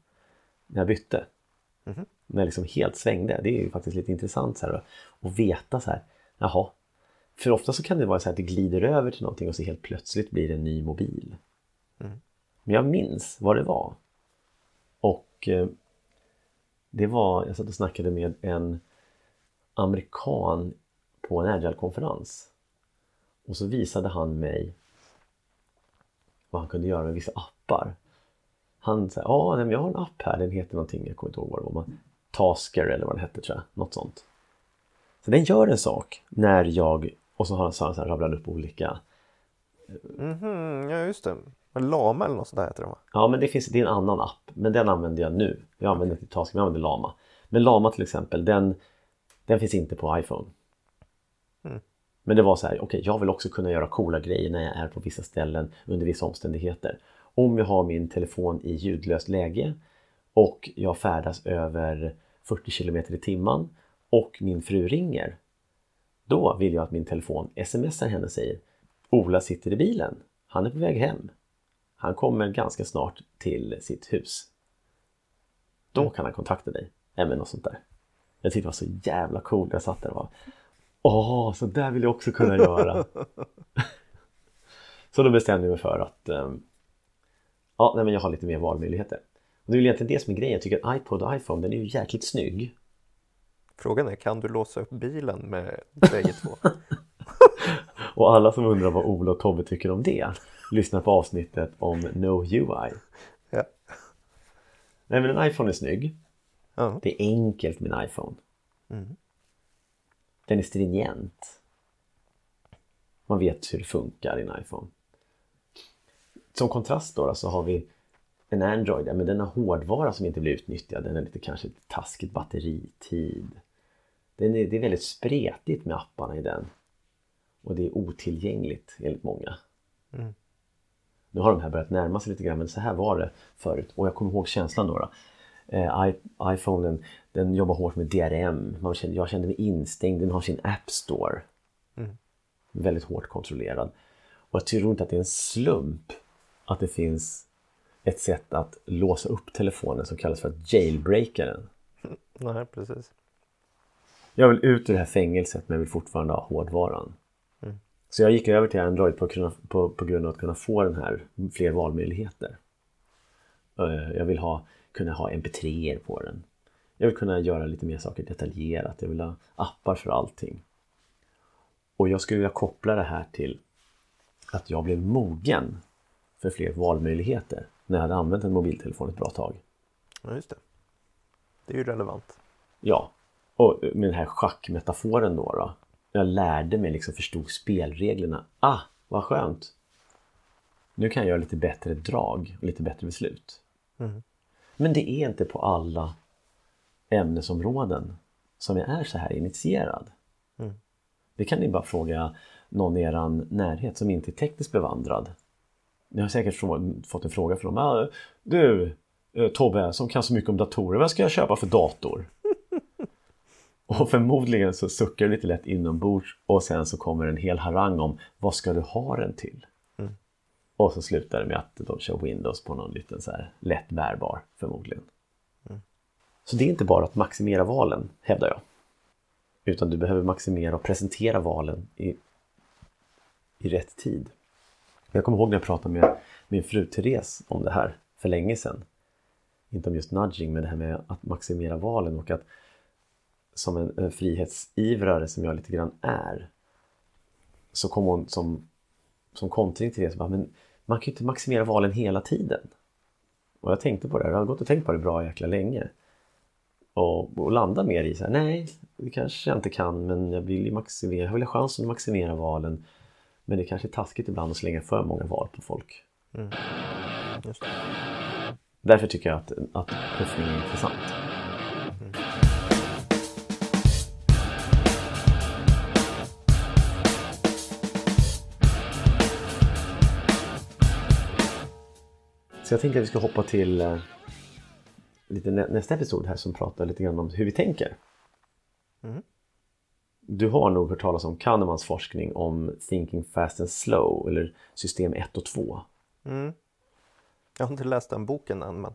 när jag bytte. Mhm. När jag liksom helt svängde. Det är ju faktiskt lite intressant så här, att veta så här. Jaha. För ofta så kan det vara så här att det glider över till någonting och så helt plötsligt blir det en ny mobil. Mm. Men jag minns vad det var. Och eh, det var, jag satt och snackade med en amerikan på en agile-konferens. Och så visade han mig vad han kunde göra med vissa appar. Han sa, ja nej, jag har en app här, den heter någonting, jag kommer inte ihåg vad det var. Man, Tasker eller vad den hette tror jag, något sånt. Så den gör en sak när jag, och så har han, så här rabblat upp olika, Mhm, ja just det. Men Lama eller något sånt där heter det va? ja men det finns, det är en annan app, men den använder jag nu. Jag använder inte Tasker, men jag använder Lama. Men Lama till exempel, den, den finns inte på iPhone. Mm. Men det var så här, okej jag vill också kunna göra coola grejer när jag är på vissa ställen under vissa omständigheter. Om jag har min telefon i ljudlöst läge och jag färdas över 40 km i timmen och min fru ringer. Då vill jag att min telefon smsar henne och säger Ola sitter i bilen. Han är på väg hem. Han kommer ganska snart till sitt hus. Då kan han kontakta dig. Eller något sånt där. Jag tyckte det var så jävla coolt. Jag satt där och bara Åh, så där vill jag också kunna göra. så då bestämde jag mig för att ehm, Ja, nej, men jag har lite mer valmöjligheter. Och det är väl egentligen det som är grejen. Jag tycker att iPod och iPhone, den är ju jäkligt snygg. Frågan är, kan du låsa upp bilen med bägge två? Och alla som undrar vad Ola och Tobbe tycker om det Lyssna på avsnittet om No UI Ja. Nej men en iPhone är snygg Ja. Det är enkelt med en iPhone Mm. Den är stringent Man vet hur det funkar i en iPhone Som kontrast då, så har vi en Android, ja, men den har hårdvara som inte blir utnyttjad Den är lite kanske lite taskigt batteritid den är, Det är väldigt spretigt med apparna i den och det är otillgängligt enligt många. Mm. Nu har de här börjat närma sig lite grann men så här var det förut och jag kommer ihåg känslan då. då. Eh, I, iPhonen den jobbar hårt med DRM. Man kände, jag kände mig instängd. Den har sin App Store. Mm. Väldigt hårt kontrollerad. Och jag tror inte att det är en slump att det finns ett sätt att låsa upp telefonen som kallas för att jailbreaka den. Nej, precis. Jag vill ut ur det här fängelset men vill fortfarande ha hårdvaran. Mm. Så jag gick över till Android på, på, på grund av att kunna få den här fler valmöjligheter. Eh, Jag vill ha, kunna ha mp3 på den. Jag vill kunna göra lite mer saker detaljerat. Jag vill ha appar för allting. Och jag skulle vilja koppla det här till att jag blev mogen för fler valmöjligheter när jag hade använt en mobiltelefon ett bra tag. Ja, just det. Det är ju relevant. Ja, och med den här schackmetaforen då, då. Jag lärde mig liksom förstod spelreglerna. Ah, vad skönt! Nu kan jag göra lite bättre drag och lite bättre beslut. Mm. Men det är inte på alla ämnesområden som jag är så här initierad. Mm. Det kan ni bara fråga någon i er närhet som inte är tekniskt bevandrad. Ni har säkert fått en fråga från dem. Ah, du, eh, Tobbe, som kan så mycket om datorer, vad ska jag köpa för dator? Och förmodligen så suckar du lite lätt inombords och sen så kommer en hel harang om vad ska du ha den till? Mm. Och så slutar det med att de kör Windows på någon liten så här lätt bärbar förmodligen. Så det är inte bara att maximera valen, hävdar jag. Utan du behöver maximera och presentera valen i, i rätt tid. Jag kommer ihåg när jag pratade med min fru Therese om det här för länge sedan. Inte om just nudging, men det här med att maximera valen och att som en, en frihetsivrare som jag lite grann är så kom hon som, som kontring till det och bara, men man kan ju inte maximera valen hela tiden. Och jag tänkte på det, jag har gått och tänkt på det bra jäkla länge och, och landa mer i så här, nej, det kanske jag inte kan men jag vill ju maximera, jag vill ha chansen att maximera valen. Men det kanske är taskigt ibland att slänga för många val på folk. Mm. Därför tycker jag att, att puffning är intressant. Så jag tänkte att vi ska hoppa till eh, lite nä nästa episod här som pratar lite grann om hur vi tänker. Mm. Du har nog hört talas om Kahnemans forskning om Thinking Fast and Slow eller system 1 och 2. Mm. Jag har inte läst den boken än men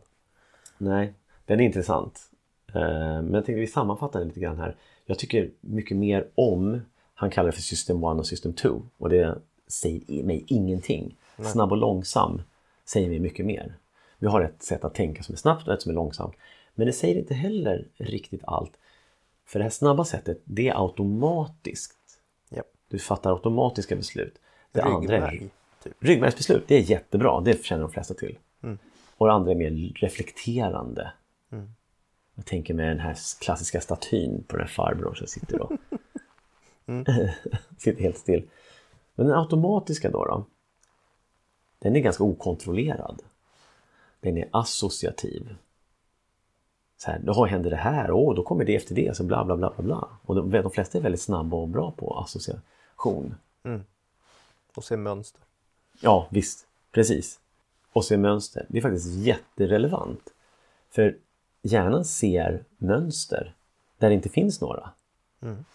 Nej, den är intressant. Eh, Men jag tänkte vi sammanfattar den lite grann här. Jag tycker mycket mer om, han kallar det för System 1 och System 2 och det säger mig ingenting. Snabb och långsam säger mig mycket mer. Vi har ett sätt att tänka som är snabbt och ett som är långsamt. Men det säger inte heller riktigt allt. För det här snabba sättet, det är automatiskt. ja. Du fattar automatiska beslut. Det andra är. Typ. Ryggmärgsbeslut, det är jättebra. Det känner de flesta till. Mm. Och det andra är mer reflekterande. Mm. Jag tänker med den här klassiska statyn på den här farbrorn som sitter och Mm. sitter helt still. Men den automatiska då, då? Den är ganska okontrollerad. Den är associativ. Så här, då händer det här, och då kommer det efter det, så bla bla bla bla bla. Och de, de flesta är väldigt snabba och bra på association. Och se mönster. Ja, visst. Precis. Och se mönster. Det är faktiskt jätterelevant. För hjärnan ser mönster där det inte finns några. Mm.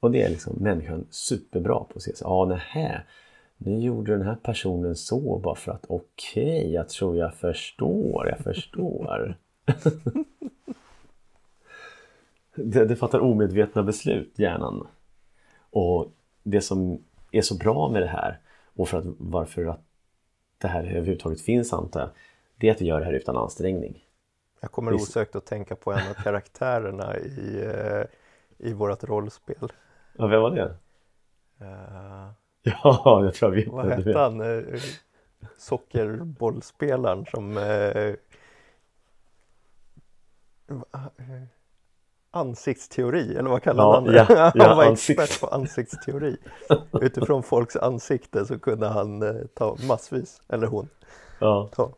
Och det är liksom människan superbra på att se. Ja, nähä. Nu gjorde den här personen så bara för att okej, jag tror jag förstår, jag förstår. det, det fattar omedvetna beslut, hjärnan. Och det som är så bra med det här och för att, varför att det här överhuvudtaget finns antar jag, det är att vi gör det här utan ansträngning. Jag kommer Visst. osökt att tänka på en av karaktärerna i, eh, i vårt rollspel. Ja, vem var det? Eh, Ja, jag tror jag vet vad hette han? Eh, Sockerbollspelaren som eh, eh, Ansiktsteori, eller vad kallar Ja, han det? ja, han ja, var ansikt. expert på ansiktsteori. Utifrån folks ansikte så kunde han eh, ta massvis, eller hon, Ja, ta,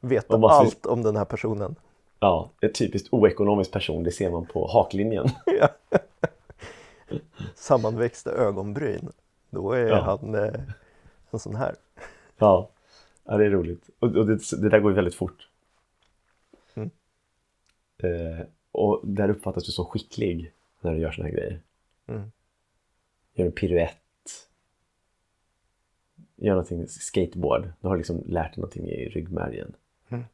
veta massvis. allt om den här personen. ja, ett typiskt oekonomisk person, det ser man på haklinjen. Sammanväxta ögonbryn, då är Ja. han eh, en sån här. Ja, ja det är roligt. Och, och det, det där går ju väldigt fort. Mm. Eh, och där uppfattas du som skicklig när du gör såna här grejer. Mm. Gör en piruett. Gör någonting skateboard. Du har liksom lärt dig någonting i ryggmärgen. Mm.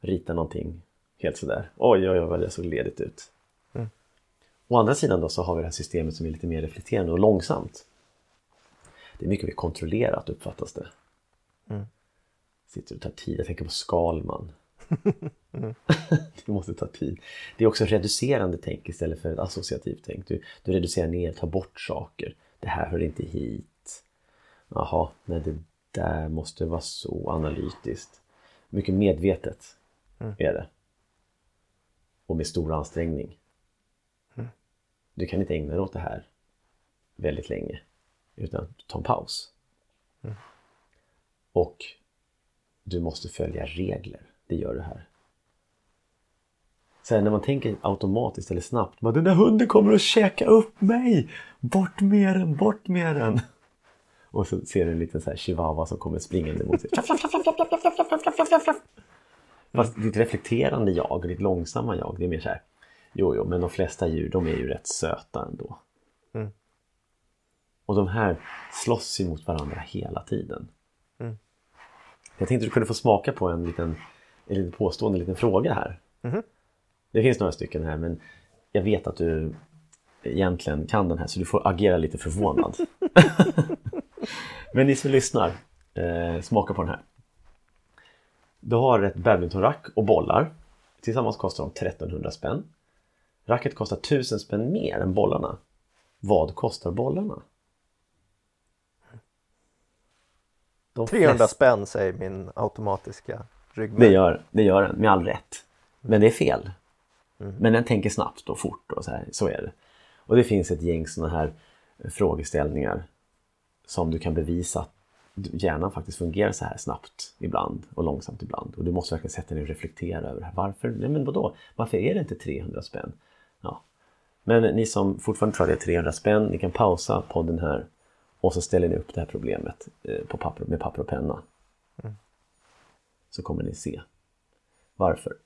Rita någonting helt sådär. Oj, oj, oj vad det såg ledigt ut. Mm. Å andra sidan då så har vi det här systemet som är lite mer reflekterande och långsamt. Det är mycket mer kontrollerat uppfattas det. Mm. Sitter och tar tid. Jag tänker på Skalman. det måste ta tid. Det är också reducerande tänk istället för ett associativt tänk. Du, du reducerar ner, tar bort saker. Det här hör inte hit. Jaha, nej det där måste vara så analytiskt. Mycket medvetet Mm. är det. Och med stor ansträngning. Mm. Du kan inte ägna dig åt det här väldigt länge. Utan ta en paus. Mm. Och du måste följa regler. Det gör du här. Sen när man tänker automatiskt eller snabbt. Den där hunden kommer att käka upp mig! Bort med den, bort med den! Och så ser du en liten så här chihuahua som kommer springande mot dig. Fast ditt reflekterande jag och ditt långsamma jag, det är mer så här. Jo, jo, men de flesta djur, de är ju rätt söta ändå. Mm. Och de här slåss ju mot varandra hela tiden. Mm. Jag tänkte du kunde få smaka på en liten, en liten påstående, en liten fråga här. Mhm. Det finns några stycken här, men jag vet att du egentligen kan den här, så du får agera lite förvånad. men ni som lyssnar, eh, smaka på den här. Du har ett badmintonrack och bollar. Tillsammans kostar de 1300 spänn. Racket kostar 1000 spänn mer än bollarna. Vad kostar bollarna? De 300 flesta- spänn säger min automatiska Det ryggmärg. gör, det gör den, med all rätt. Men det är fel. Men den tänker snabbt och fort och så här, så är det. Och det finns ett gäng sådana här frågeställningar som du kan bevisa att hjärnan faktiskt fungerar så här snabbt ibland och långsamt ibland. Och du måste verkligen sätta dig och reflektera över det här. Varför? Nej men vadå? Varför är det inte 300 spänn? Ja. Men ni som fortfarande tror att det är 300 spänn, ni kan pausa podden här och så ställer ni upp det här problemet eh, på papper, med papper och penna. så kommer ni se varför.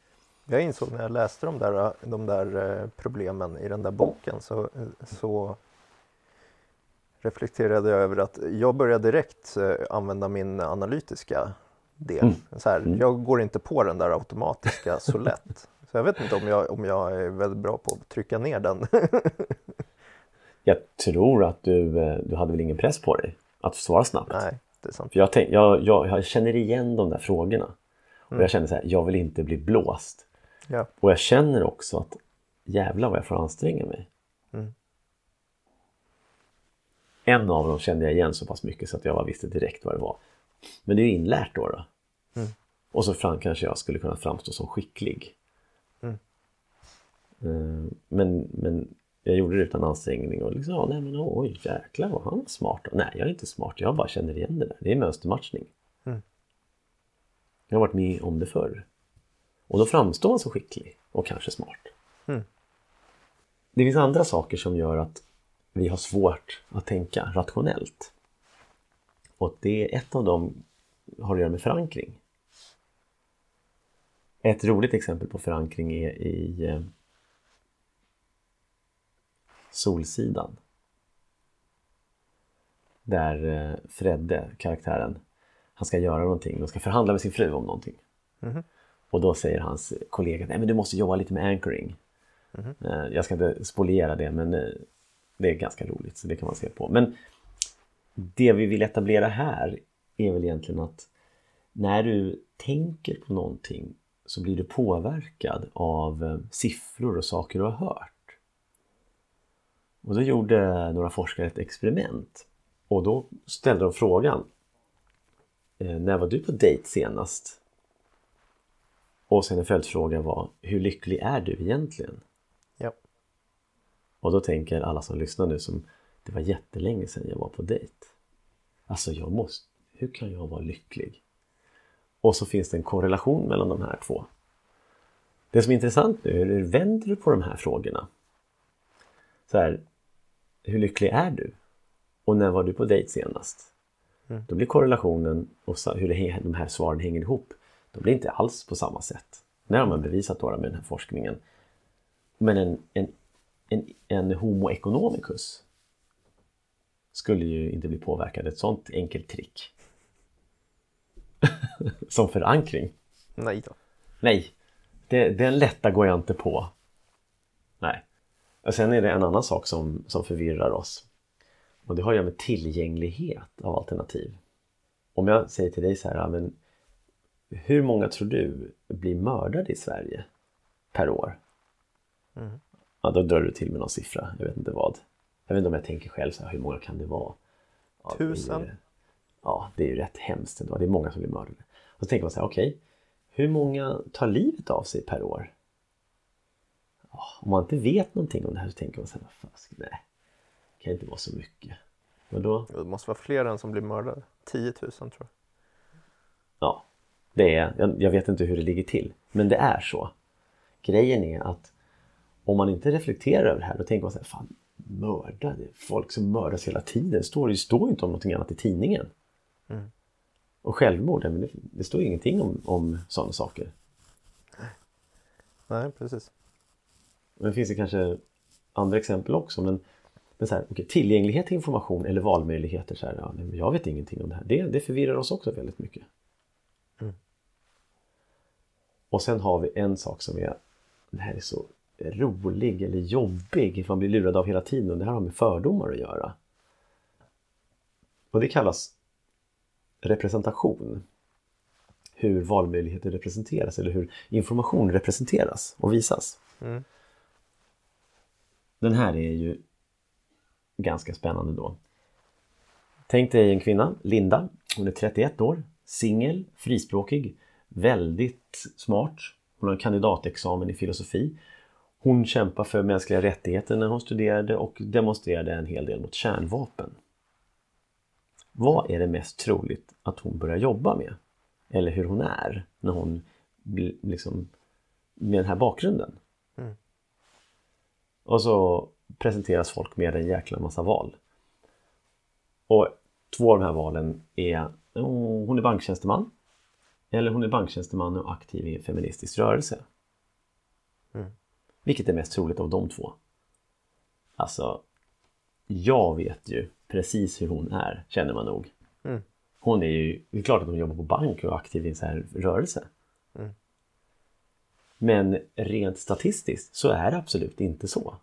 Jag insåg när jag läste de där, de där eh, problemen i den där boken så, så reflekterade jag över att jag började direkt eh, använda min analytiska del. Mm. Så här, mm. Jag går inte på den där automatiska så lätt. Så jag vet inte om jag, om jag är väldigt bra på att trycka ner den. jag tror att du, eh, du hade väl ingen press på dig att svara snabbt? Nej, det är sant. För jag, tänk, jag, jag, jag känner igen de där frågorna. Och mm. jag känner så här, jag vill inte bli blåst. Ja. Och jag känner också att jävlar vad jag får anstränga mig. Mm. En av dem kände jag igen så pass mycket så att jag visste direkt vad det var. Men det är ju inlärt då. då. Mm. Och så fram, kanske jag skulle kunna framstå som skicklig. Mm. Uh, men, men jag gjorde det utan ansträngning och liksom, ja, nej men oj jäklar vad han var smart. Nej, jag är inte smart, jag bara känner igen det där. Det är mönstermatchning. Mm. Jag har varit med om det förr. Och då framstår man som skicklig och kanske smart. Mm. Det finns andra saker som gör att vi har svårt att tänka rationellt. Och det är ett av dem har att göra med förankring. Ett roligt exempel på förankring är i eh, Solsidan. Där eh, Fredde, karaktären, han ska göra någonting. De ska förhandla med sin fru om någonting. Mm. Och då säger hans kollega, nej men du måste jobba lite med anchoring. Mm. Jag ska inte spoliera det men det är ganska roligt så det kan man se på. Men det vi vill etablera här är väl egentligen att när du tänker på någonting så blir du påverkad av eh, siffror och saker du har hört. Och då gjorde några forskare ett experiment och då ställde de frågan eh, När var du på dejt senast? Och sen en följdfråga var Hur lycklig är du egentligen? Ja. Och då tänker alla som lyssnar nu som Det var jättelänge sedan jag var på dejt. Alltså jag måste, hur kan jag vara lycklig? Och så finns det en korrelation mellan de här två. Det som är intressant nu är hur vänder du på de här frågorna? Så här, hur lycklig är du? Och när var du på dejt senast? Mm. Då blir korrelationen och hur det, de här svaren hänger ihop, de blir inte alls på samma sätt. När har man bevisat då med den här forskningen. Men en, en, en, en homo economicus skulle ju inte bli påverkad. Ett sånt enkelt trick. Som förankring. Nej då. Nej, det, den lätta går jag inte på. Och sen är det en annan sak som, som förvirrar oss. Och det har att göra med tillgänglighet av alternativ. Om jag säger till dig så här, men hur många tror du blir mördade i Sverige per år? Mm. Ja, då drar du till med någon siffra, jag vet inte vad. Jag vet inte om jag tänker själv så här, hur många kan det vara? Ja, Tusen? Det är, ja, det är ju rätt hemskt ändå. Det är många som blir mördade. Och så tänker man så här, okej, okay, hur många tar livet av sig per år? Om man inte vet någonting om det här så tänker man så här, fast, nej, det kan inte vara så mycket. Vadå? Det måste vara fler än som blir mördade. 10 000 tror jag. Ja, det är, jag, jag vet inte hur det ligger till, men det är så. Grejen är att om man inte reflekterar över det här då tänker man så här, fan mördade, folk som mördas hela tiden. Det står ju står inte om någonting annat i tidningen. Mm. Och självmord, men det, det står ingenting om, om sådana saker. Nej, precis. Men det finns det kanske andra exempel också. Men, men så här, okay, tillgänglighet till information eller valmöjligheter. Så här, ja, men jag vet ingenting om det här. Det, det förvirrar oss också väldigt mycket. Mm. Och sen har vi en sak som är, det här är så rolig eller jobbig, man blir lurad av hela tiden och det här har med fördomar att göra. Och det kallas representation. Hur valmöjligheter representeras eller hur information representeras och visas. Mm. Den här är ju ganska spännande då. Tänk dig en kvinna, Linda. Hon är 31 år, singel, frispråkig, väldigt smart. Hon har en kandidatexamen i filosofi hon kämpade för mänskliga rättigheter när hon studerade och demonstrerade en hel del mot kärnvapen. Vad är det mest troligt att hon börjar jobba med? Eller hur hon är när hon liksom med den här bakgrunden. Och så presenteras folk med en jäkla massa val. Och två av de här valen är Hon är banktjänsteman Eller hon är banktjänsteman och aktiv i en feministisk rörelse. Mm. Vilket är mest troligt av de två? Alltså, jag vet ju precis hur hon är, känner man nog. Mm. Hon är ju, det är klart att hon jobbar på bank och är aktiv i en sån här rörelse. Men rent statistiskt så är det absolut inte så.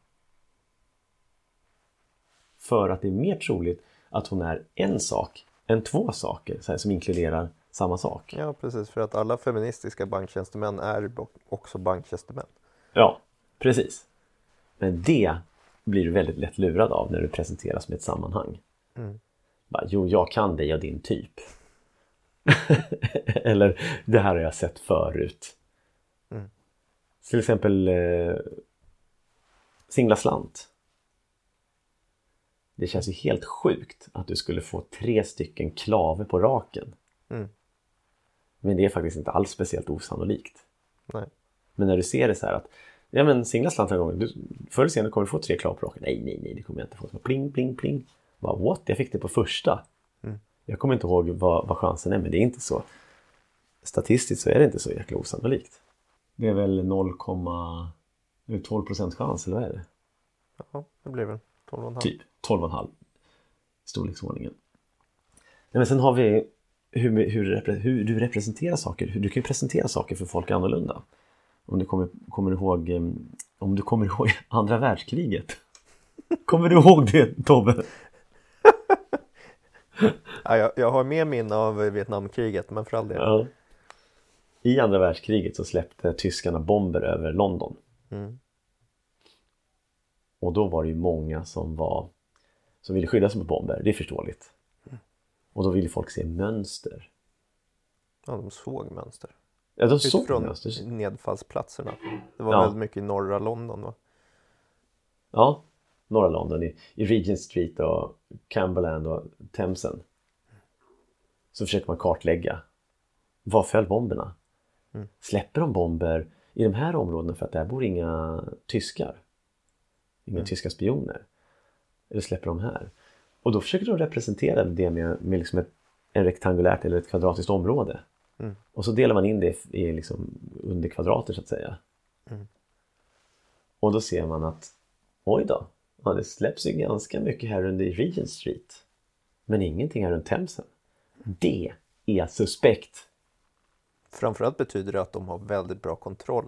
För att det är mer troligt att hon är en sak än två saker här, som inkluderar samma sak. Ja, precis. För att alla feministiska banktjänstemän är också banktjänstemän. Ja, precis. Men det blir du väldigt lätt lurad av när du presenteras med ett sammanhang. Mm. Bara, jo, jag kan dig och din typ. Eller, det här har jag sett förut. Till exempel eh, Singla slant. Det känns ju helt sjukt att du skulle få tre stycken klave på raken. Mm. Men det är faktiskt inte alls speciellt osannolikt. Nej. Men när du ser det så här att Ja men singla slant några gånger. Du, förr eller senare kommer du få tre klav på raken. Nej, nej, nej, det kommer jag inte få. Så pling, pling, pling. Bara, what? Jag fick det på första. Mm. Jag kommer inte ihåg vad, vad chansen är, men det är inte så. Statistiskt så är det inte så jäkla osannolikt. Det är väl 0,12 procent chans, eller vad är det? Ja, det blir väl 12,5. Typ 12,5 storleksordningen. Nej, men sen har vi hur, hur, hur du representerar saker. Du kan ju presentera saker för folk annorlunda. Om du kommer, kommer ihåg om du kommer ihåg andra världskriget. Kommer du ihåg det Tobbe? Ja, jag, jag har mer minne av Vietnamkriget, men för all del. Ja. I andra världskriget så släppte tyskarna bomber över London. Mm. Och då var det ju många som var som ville skydda sig mot bomber, det är förståeligt. Och då ville folk se mönster. Ja, de såg mönster. Ja, de såg Utifrån mönster. nedfallsplatserna. Det var Ja. väldigt mycket i norra London va? Ja, norra London i, i Regent Street och Camberland och Themsen. Så försöker man kartlägga. Var föll bomberna? Mm. Släpper de bomber i de här områdena för att där bor inga tyskar? Inga Mm. tyska spioner? Eller släpper de här? Och då försöker de representera det med, med liksom ett, en rektangulärt eller ett kvadratiskt område. Mm. Och så delar man in det i liksom under kvadrater så att säga. Mm. Och då ser man att oj då, ja, det släpps ju ganska mycket här under Regent Street. Men ingenting här runt Themsen. Det är suspekt. Framförallt betyder det att de har väldigt bra kontroll.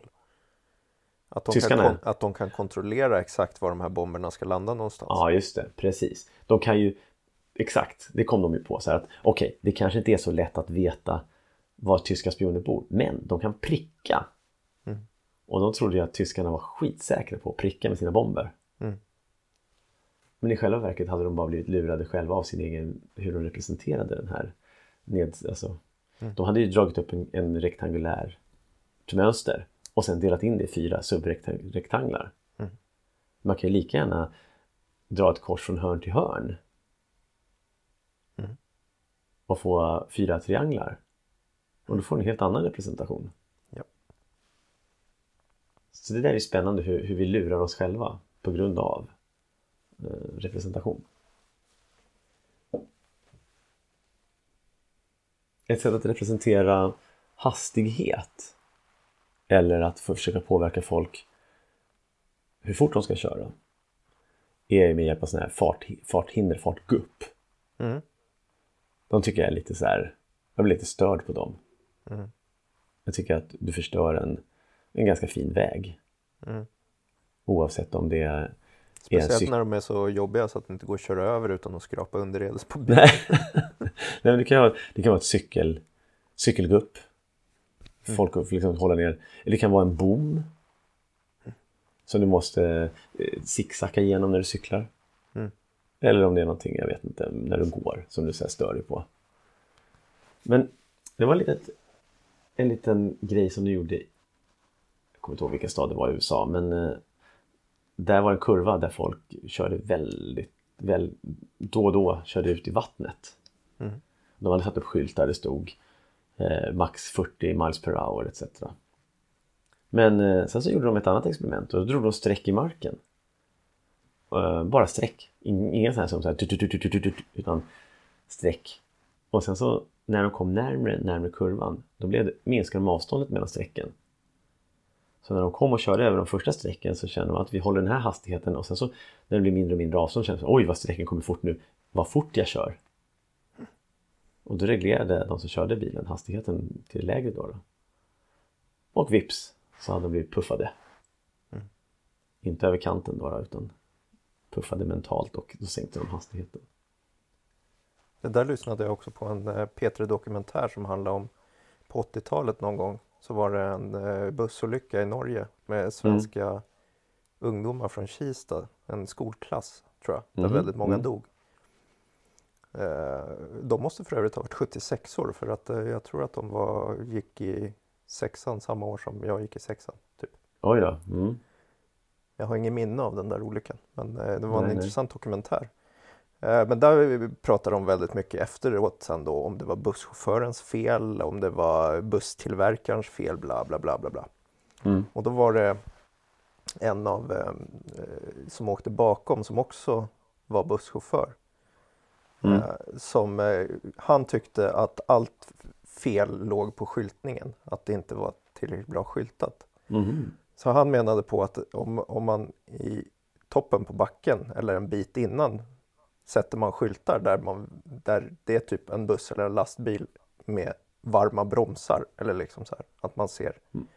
Att de, kan, Tyskarna? att de kan kontrollera exakt var de här bomberna ska landa någonstans. Ja, just det. Precis. De kan ju... Exakt, det kom de ju på. så här att Okej, det kanske inte är så lätt att veta var tyska spioner bor. Men de kan pricka. Mm. Och de trodde ju att tyskarna var skitsäkra på att pricka med sina bomber. Mm. Men i själva verket hade de bara blivit lurade själva av sin egen, hur de representerade den här ned, alltså, Mm. De hade ju dragit upp en, en rektangulär mönster och sen delat in det i fyra subrektanglar. Mm. Man kan ju lika gärna dra ett kors från hörn till hörn. Mm. Och få fyra trianglar. Och då får du en helt annan representation. Ja. Så det där är spännande hur, hur vi lurar oss själva på grund av eh, representation. Ett sätt att representera hastighet eller att försöka påverka folk hur fort de ska köra är med hjälp av sådana här fart, farthinder, fartgupp. Mm. De tycker jag är lite så här, jag blir lite störd på dem. Mm. Jag tycker att du förstör en, en ganska fin väg. Mm. Oavsett om det är Speciellt när de är så jobbiga så att det inte går att köra över utan att skrapa underredes på bilen. Nej, men det, kan vara, det kan vara ett cykel, cykelgupp. Folk får liksom hålla ner. Eller det kan vara en bom. Som du måste eh, zigzacka igenom när du cyklar. Mm. Eller om det är någonting, jag vet inte, när du går som du så stör dig på. Men det var litet, en liten grej som du gjorde. Jag kommer inte ihåg vilken stad det var i USA, men eh, där var en kurva där folk körde väldigt, väl, då och då körde ut i vattnet. Mm. De hade satt upp skyltar det stod eh, max 40 miles per hour etc. Men eh, sen så gjorde de ett annat experiment och då drog de streck i marken. Eh, bara streck, In, inga sådana som så här, tut, tut, tut, tut, tut, utan streck. Och sen så när de kom närmre, närmre kurvan, då blev det, minskade de avståndet mellan strecken. Så när de kom och körde över de första strecken så kände de att vi håller den här hastigheten och sen så när det blir mindre och mindre avstånd kände de oj vad strecken kommer fort nu, vad fort jag kör. Och då reglerade de som körde bilen hastigheten till lägre då. då. Och vips så hade de blivit puffade. Mm. Inte över kanten då, då utan puffade mentalt och då sänkte de hastigheten. Det där lyssnade jag också på en eh, P3 dokumentär som handlade om på 80-talet någon gång så var det en eh, bussolycka i Norge med svenska mm. ungdomar från Kista, en skolklass tror jag, där mm. väldigt många mm. dog. Eh, de måste för övrigt ha varit 76 år för att jag tror att de var, gick i sexan samma år som jag gick i sexan. Typ. Oj då. Mm. Jag har ingen minne av den där olyckan men det var en nej, intressant nej. dokumentär. Eh, men där pratar de väldigt mycket efteråt sen då om det var busschaufförens fel, om det var busstillverkarens fel, bla bla bla bla bla. Mm. Och då var det en av eh, som åkte bakom som också var busschaufför. Mm. Eh, som eh, han tyckte att allt fel låg på skyltningen, att det inte var tillräckligt bra skyltat. Mm. Så han menade på att om, om man i toppen på backen eller en bit innan sätter man skyltar där, man, där det är typ en buss eller en lastbil med varma bromsar eller liksom så här, att man ser. Mm.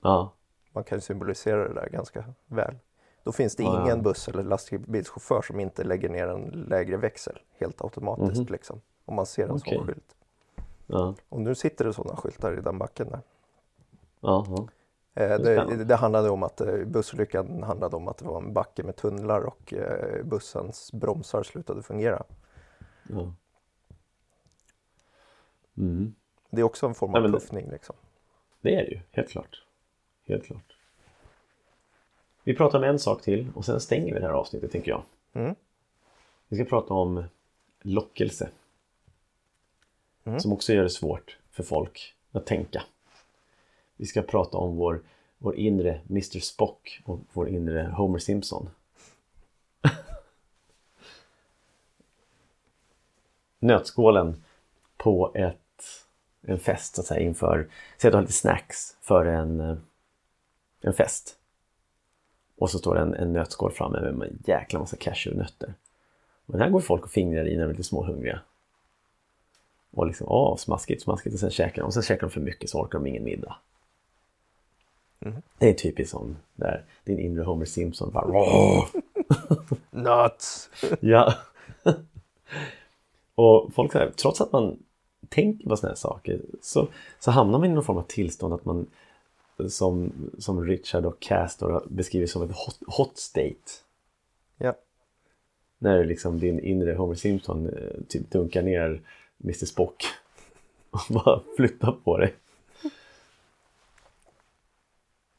Ja. Man kan symbolisera det där ganska väl. Då finns det ingen ja. buss eller lastbilschaufför som inte lägger ner en lägre växel helt automatiskt mm. liksom. Om man ser en okay. sån skylt. Ja. Och nu sitter det sådana skyltar i den backen där. Eh, det, det, handlade om att eh, bussolyckan handlade om att det var en backe med tunnlar och eh, bussens bromsar slutade fungera. Ja. Mm. Det är också en form av Nej, puffning. Liksom. Det är det ju, helt klart. Helt klart. Vi pratar om en sak till och sen stänger vi det här avsnittet tänker jag. Mm. Vi ska prata om lockelse. Mm. Som också gör det svårt för folk att tänka. Vi ska prata om vår, vår inre Mr Spock och vår inre Homer Simpson. Nötskålen på ett, en fest så att säga inför, säg att du har lite snacks för en, eh, en fest. Och så står det en, en nötskål framme med en jäkla massa cashewnötter. Och den här går folk och fingrar i när de är lite småhungriga. Och liksom, åh, smaskigt, smaskigt. Och sen käkar de. Och sen käkar de för mycket så orkar de ingen middag. Mm. Det är typiskt sån där din inre Homer Simpson bara Nuts! ja. och folk säger, trots att man tänker på sådana här saker så, så hamnar man i någon form av tillstånd att man som, som Richard och Castor beskriver som ett hot, hot state. Ja. När liksom din inre Homer Simpson eh, typ dunkar ner Mr Spock och bara flyttar på dig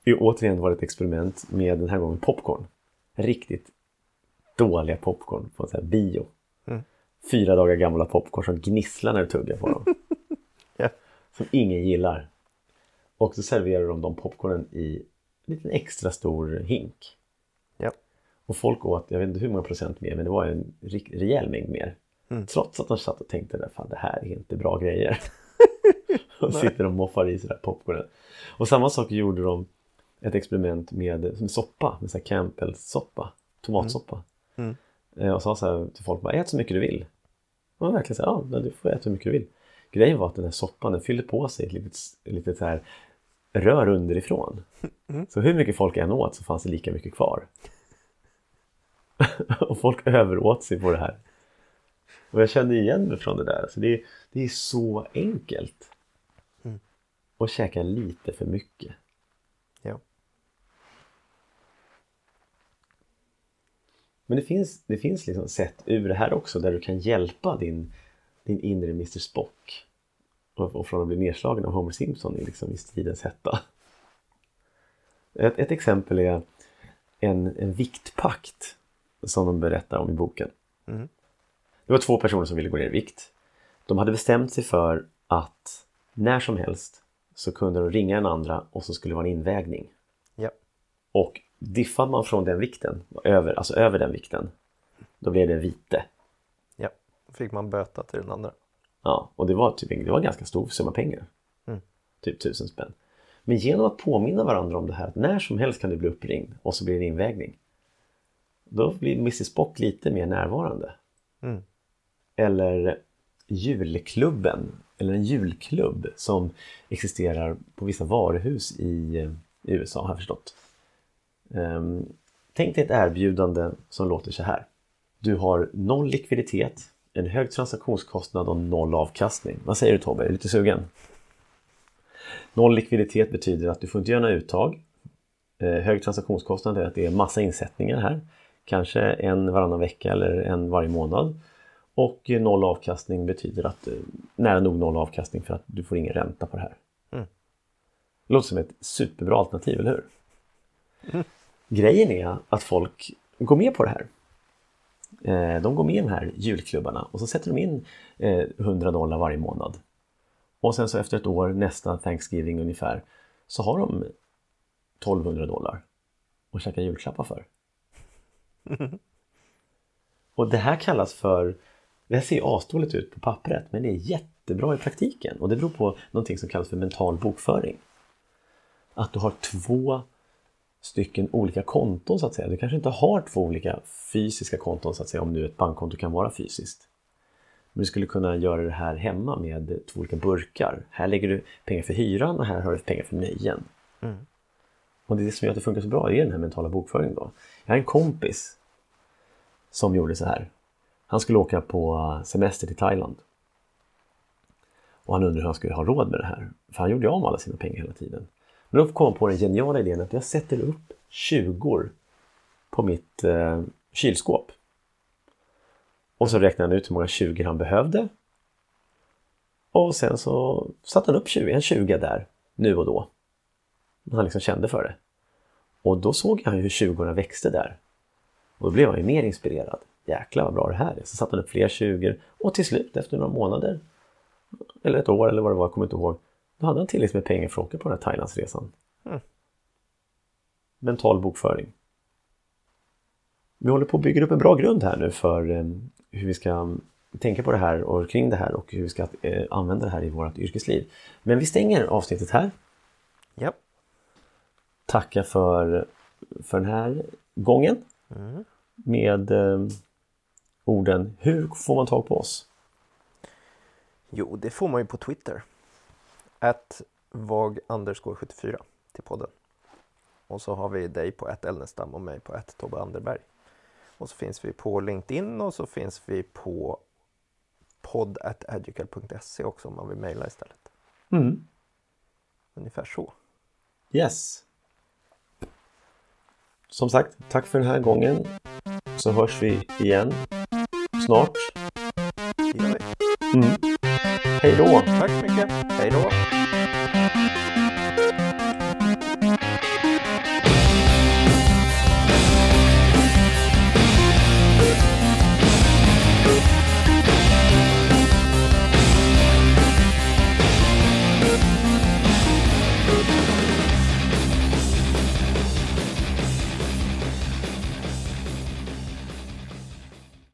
ju återigen var ett experiment med den här gången popcorn. Riktigt dåliga popcorn på så här bio. Mm. Fyra dagar gamla popcorn som gnisslar när du tuggar på dem. yeah. Som ingen gillar. Och så serverar de de popcornen i en liten extra stor hink. Yeah. Och folk åt, jag vet inte hur många procent mer, men det var en rejäl mängd mer. Mm. Trots att de satt och tänkte, fan det här är inte bra grejer. och sitter och moffar i sig där popcornen. Och samma sak gjorde de ett experiment med soppa, med så här Campbells soppa, tomatsoppa. Mm. Mm. Och sa så här till folk, bara, ät så mycket du vill. Och verkligen så här, ja du får äta hur mycket du vill. Grejen var att den här soppan den fyllde på sig ett litet, litet så här rör underifrån. Mm. Så hur mycket folk än åt så fanns det lika mycket kvar. och folk överåt sig på det här. Och jag kände igen mig från det där. Så det, är, det är så enkelt. Mm. Att käka lite för mycket. Men det finns, det finns liksom sätt ur det här också där du kan hjälpa din, din inre Mr Spock och, och från att bli nedslagen av Homer Simpson i, liksom, i stridens hetta. Ett, ett exempel är en, en viktpakt som de berättar om i boken. Mm. Det var två personer som ville gå ner i vikt. De hade bestämt sig för att när som helst så kunde de ringa en andra och så skulle det vara en invägning. Ja. Och Diffar man från den vikten, över, alltså över den vikten, då blir det vite. Ja, då fick man böta till den andra. Ja, och det var, typ, det var en ganska stor summa pengar. Mm. Typ tusen spänn. Men genom att påminna varandra om det här att när som helst kan du bli uppringd och så blir det en invägning. Då blir Mrs Spock lite mer närvarande. Mm. Eller julklubben, eller en julklubb som existerar på vissa varuhus i, eh, i USA har jag förstått. Um, tänk dig ett erbjudande som låter så här. Du har noll likviditet, en hög transaktionskostnad och noll avkastning. Vad säger du Tobbe? Är du lite sugen? Noll likviditet betyder att du får inte göra några uttag. Eh, hög transaktionskostnad är att det är massa insättningar här. Kanske en varannan vecka eller en varje månad. Och noll avkastning betyder att eh, nära nog noll avkastning för att du får ingen ränta på det här. Mm. Det låter som ett superbra alternativ, eller hur? Mm. Grejen är att folk går med på det här. Eh, de går med i de här julklubbarna och så sätter de in 100 dollar varje månad. Och sen så efter ett år, nästa Thanksgiving ungefär, så har de 1200 dollar att käka julklappar för. Och det här kallas för, det här ser asdåligt ut på pappret men det är jättebra i praktiken och det beror på någonting som kallas för mental bokföring. Att du har två stycken olika konton så att säga. Du kanske inte har två olika fysiska konton så att säga om nu ett bankkonto kan vara fysiskt. Men du skulle kunna göra det här hemma med två olika burkar. Här lägger du pengar för hyran och här har du pengar för nöjen. Mm. Och det är det som gör att det funkar så bra, det är den här mentala bokföringen då. Jag har en kompis som gjorde så här. Han skulle åka på semester till Thailand. Och han undrade hur han skulle ha råd med det här. För han gjorde av med alla sina pengar hela tiden. Men då kom han på den geniala idén att jag sätter upp 20 på mitt eh, kylskåp. Och så räknade han ut hur många 20 han behövde. Och sen så satte han upp 20, en 20 där, nu och då. Han liksom kände för det. Och då såg han hur 20 växte där. Och då blev han ju mer inspirerad. Jäklar vad bra det här är. Så satte han upp fler 20 och till slut efter några månader eller ett år eller vad det var, jag kommer inte ihåg. Då hade han tillräckligt med pengar för att åka på den här Thailandsresan. Mm. Mental bokföring. Vi håller på att bygga upp en bra grund här nu för eh, hur vi ska tänka på det här och kring det här och hur vi ska eh, använda det här i vårt yrkesliv. Men vi stänger avsnittet här. Ja. Tackar för, för den här gången Mm. med eh, orden Hur får man tag på oss? Jo, det får man ju på Twitter. Att vag 74 till podden. Och så har vi dig på ett Elnestam och mig på ett Tobbe Anderberg. Och så finns vi på LinkedIn och så finns vi på podd.educal.se också om man vill mejla istället. Mm. Ungefär så. Yes. Som sagt, tack för den här gången. Så hörs vi igen snart. Mm. Hej då! Tack så mycket. Hej då!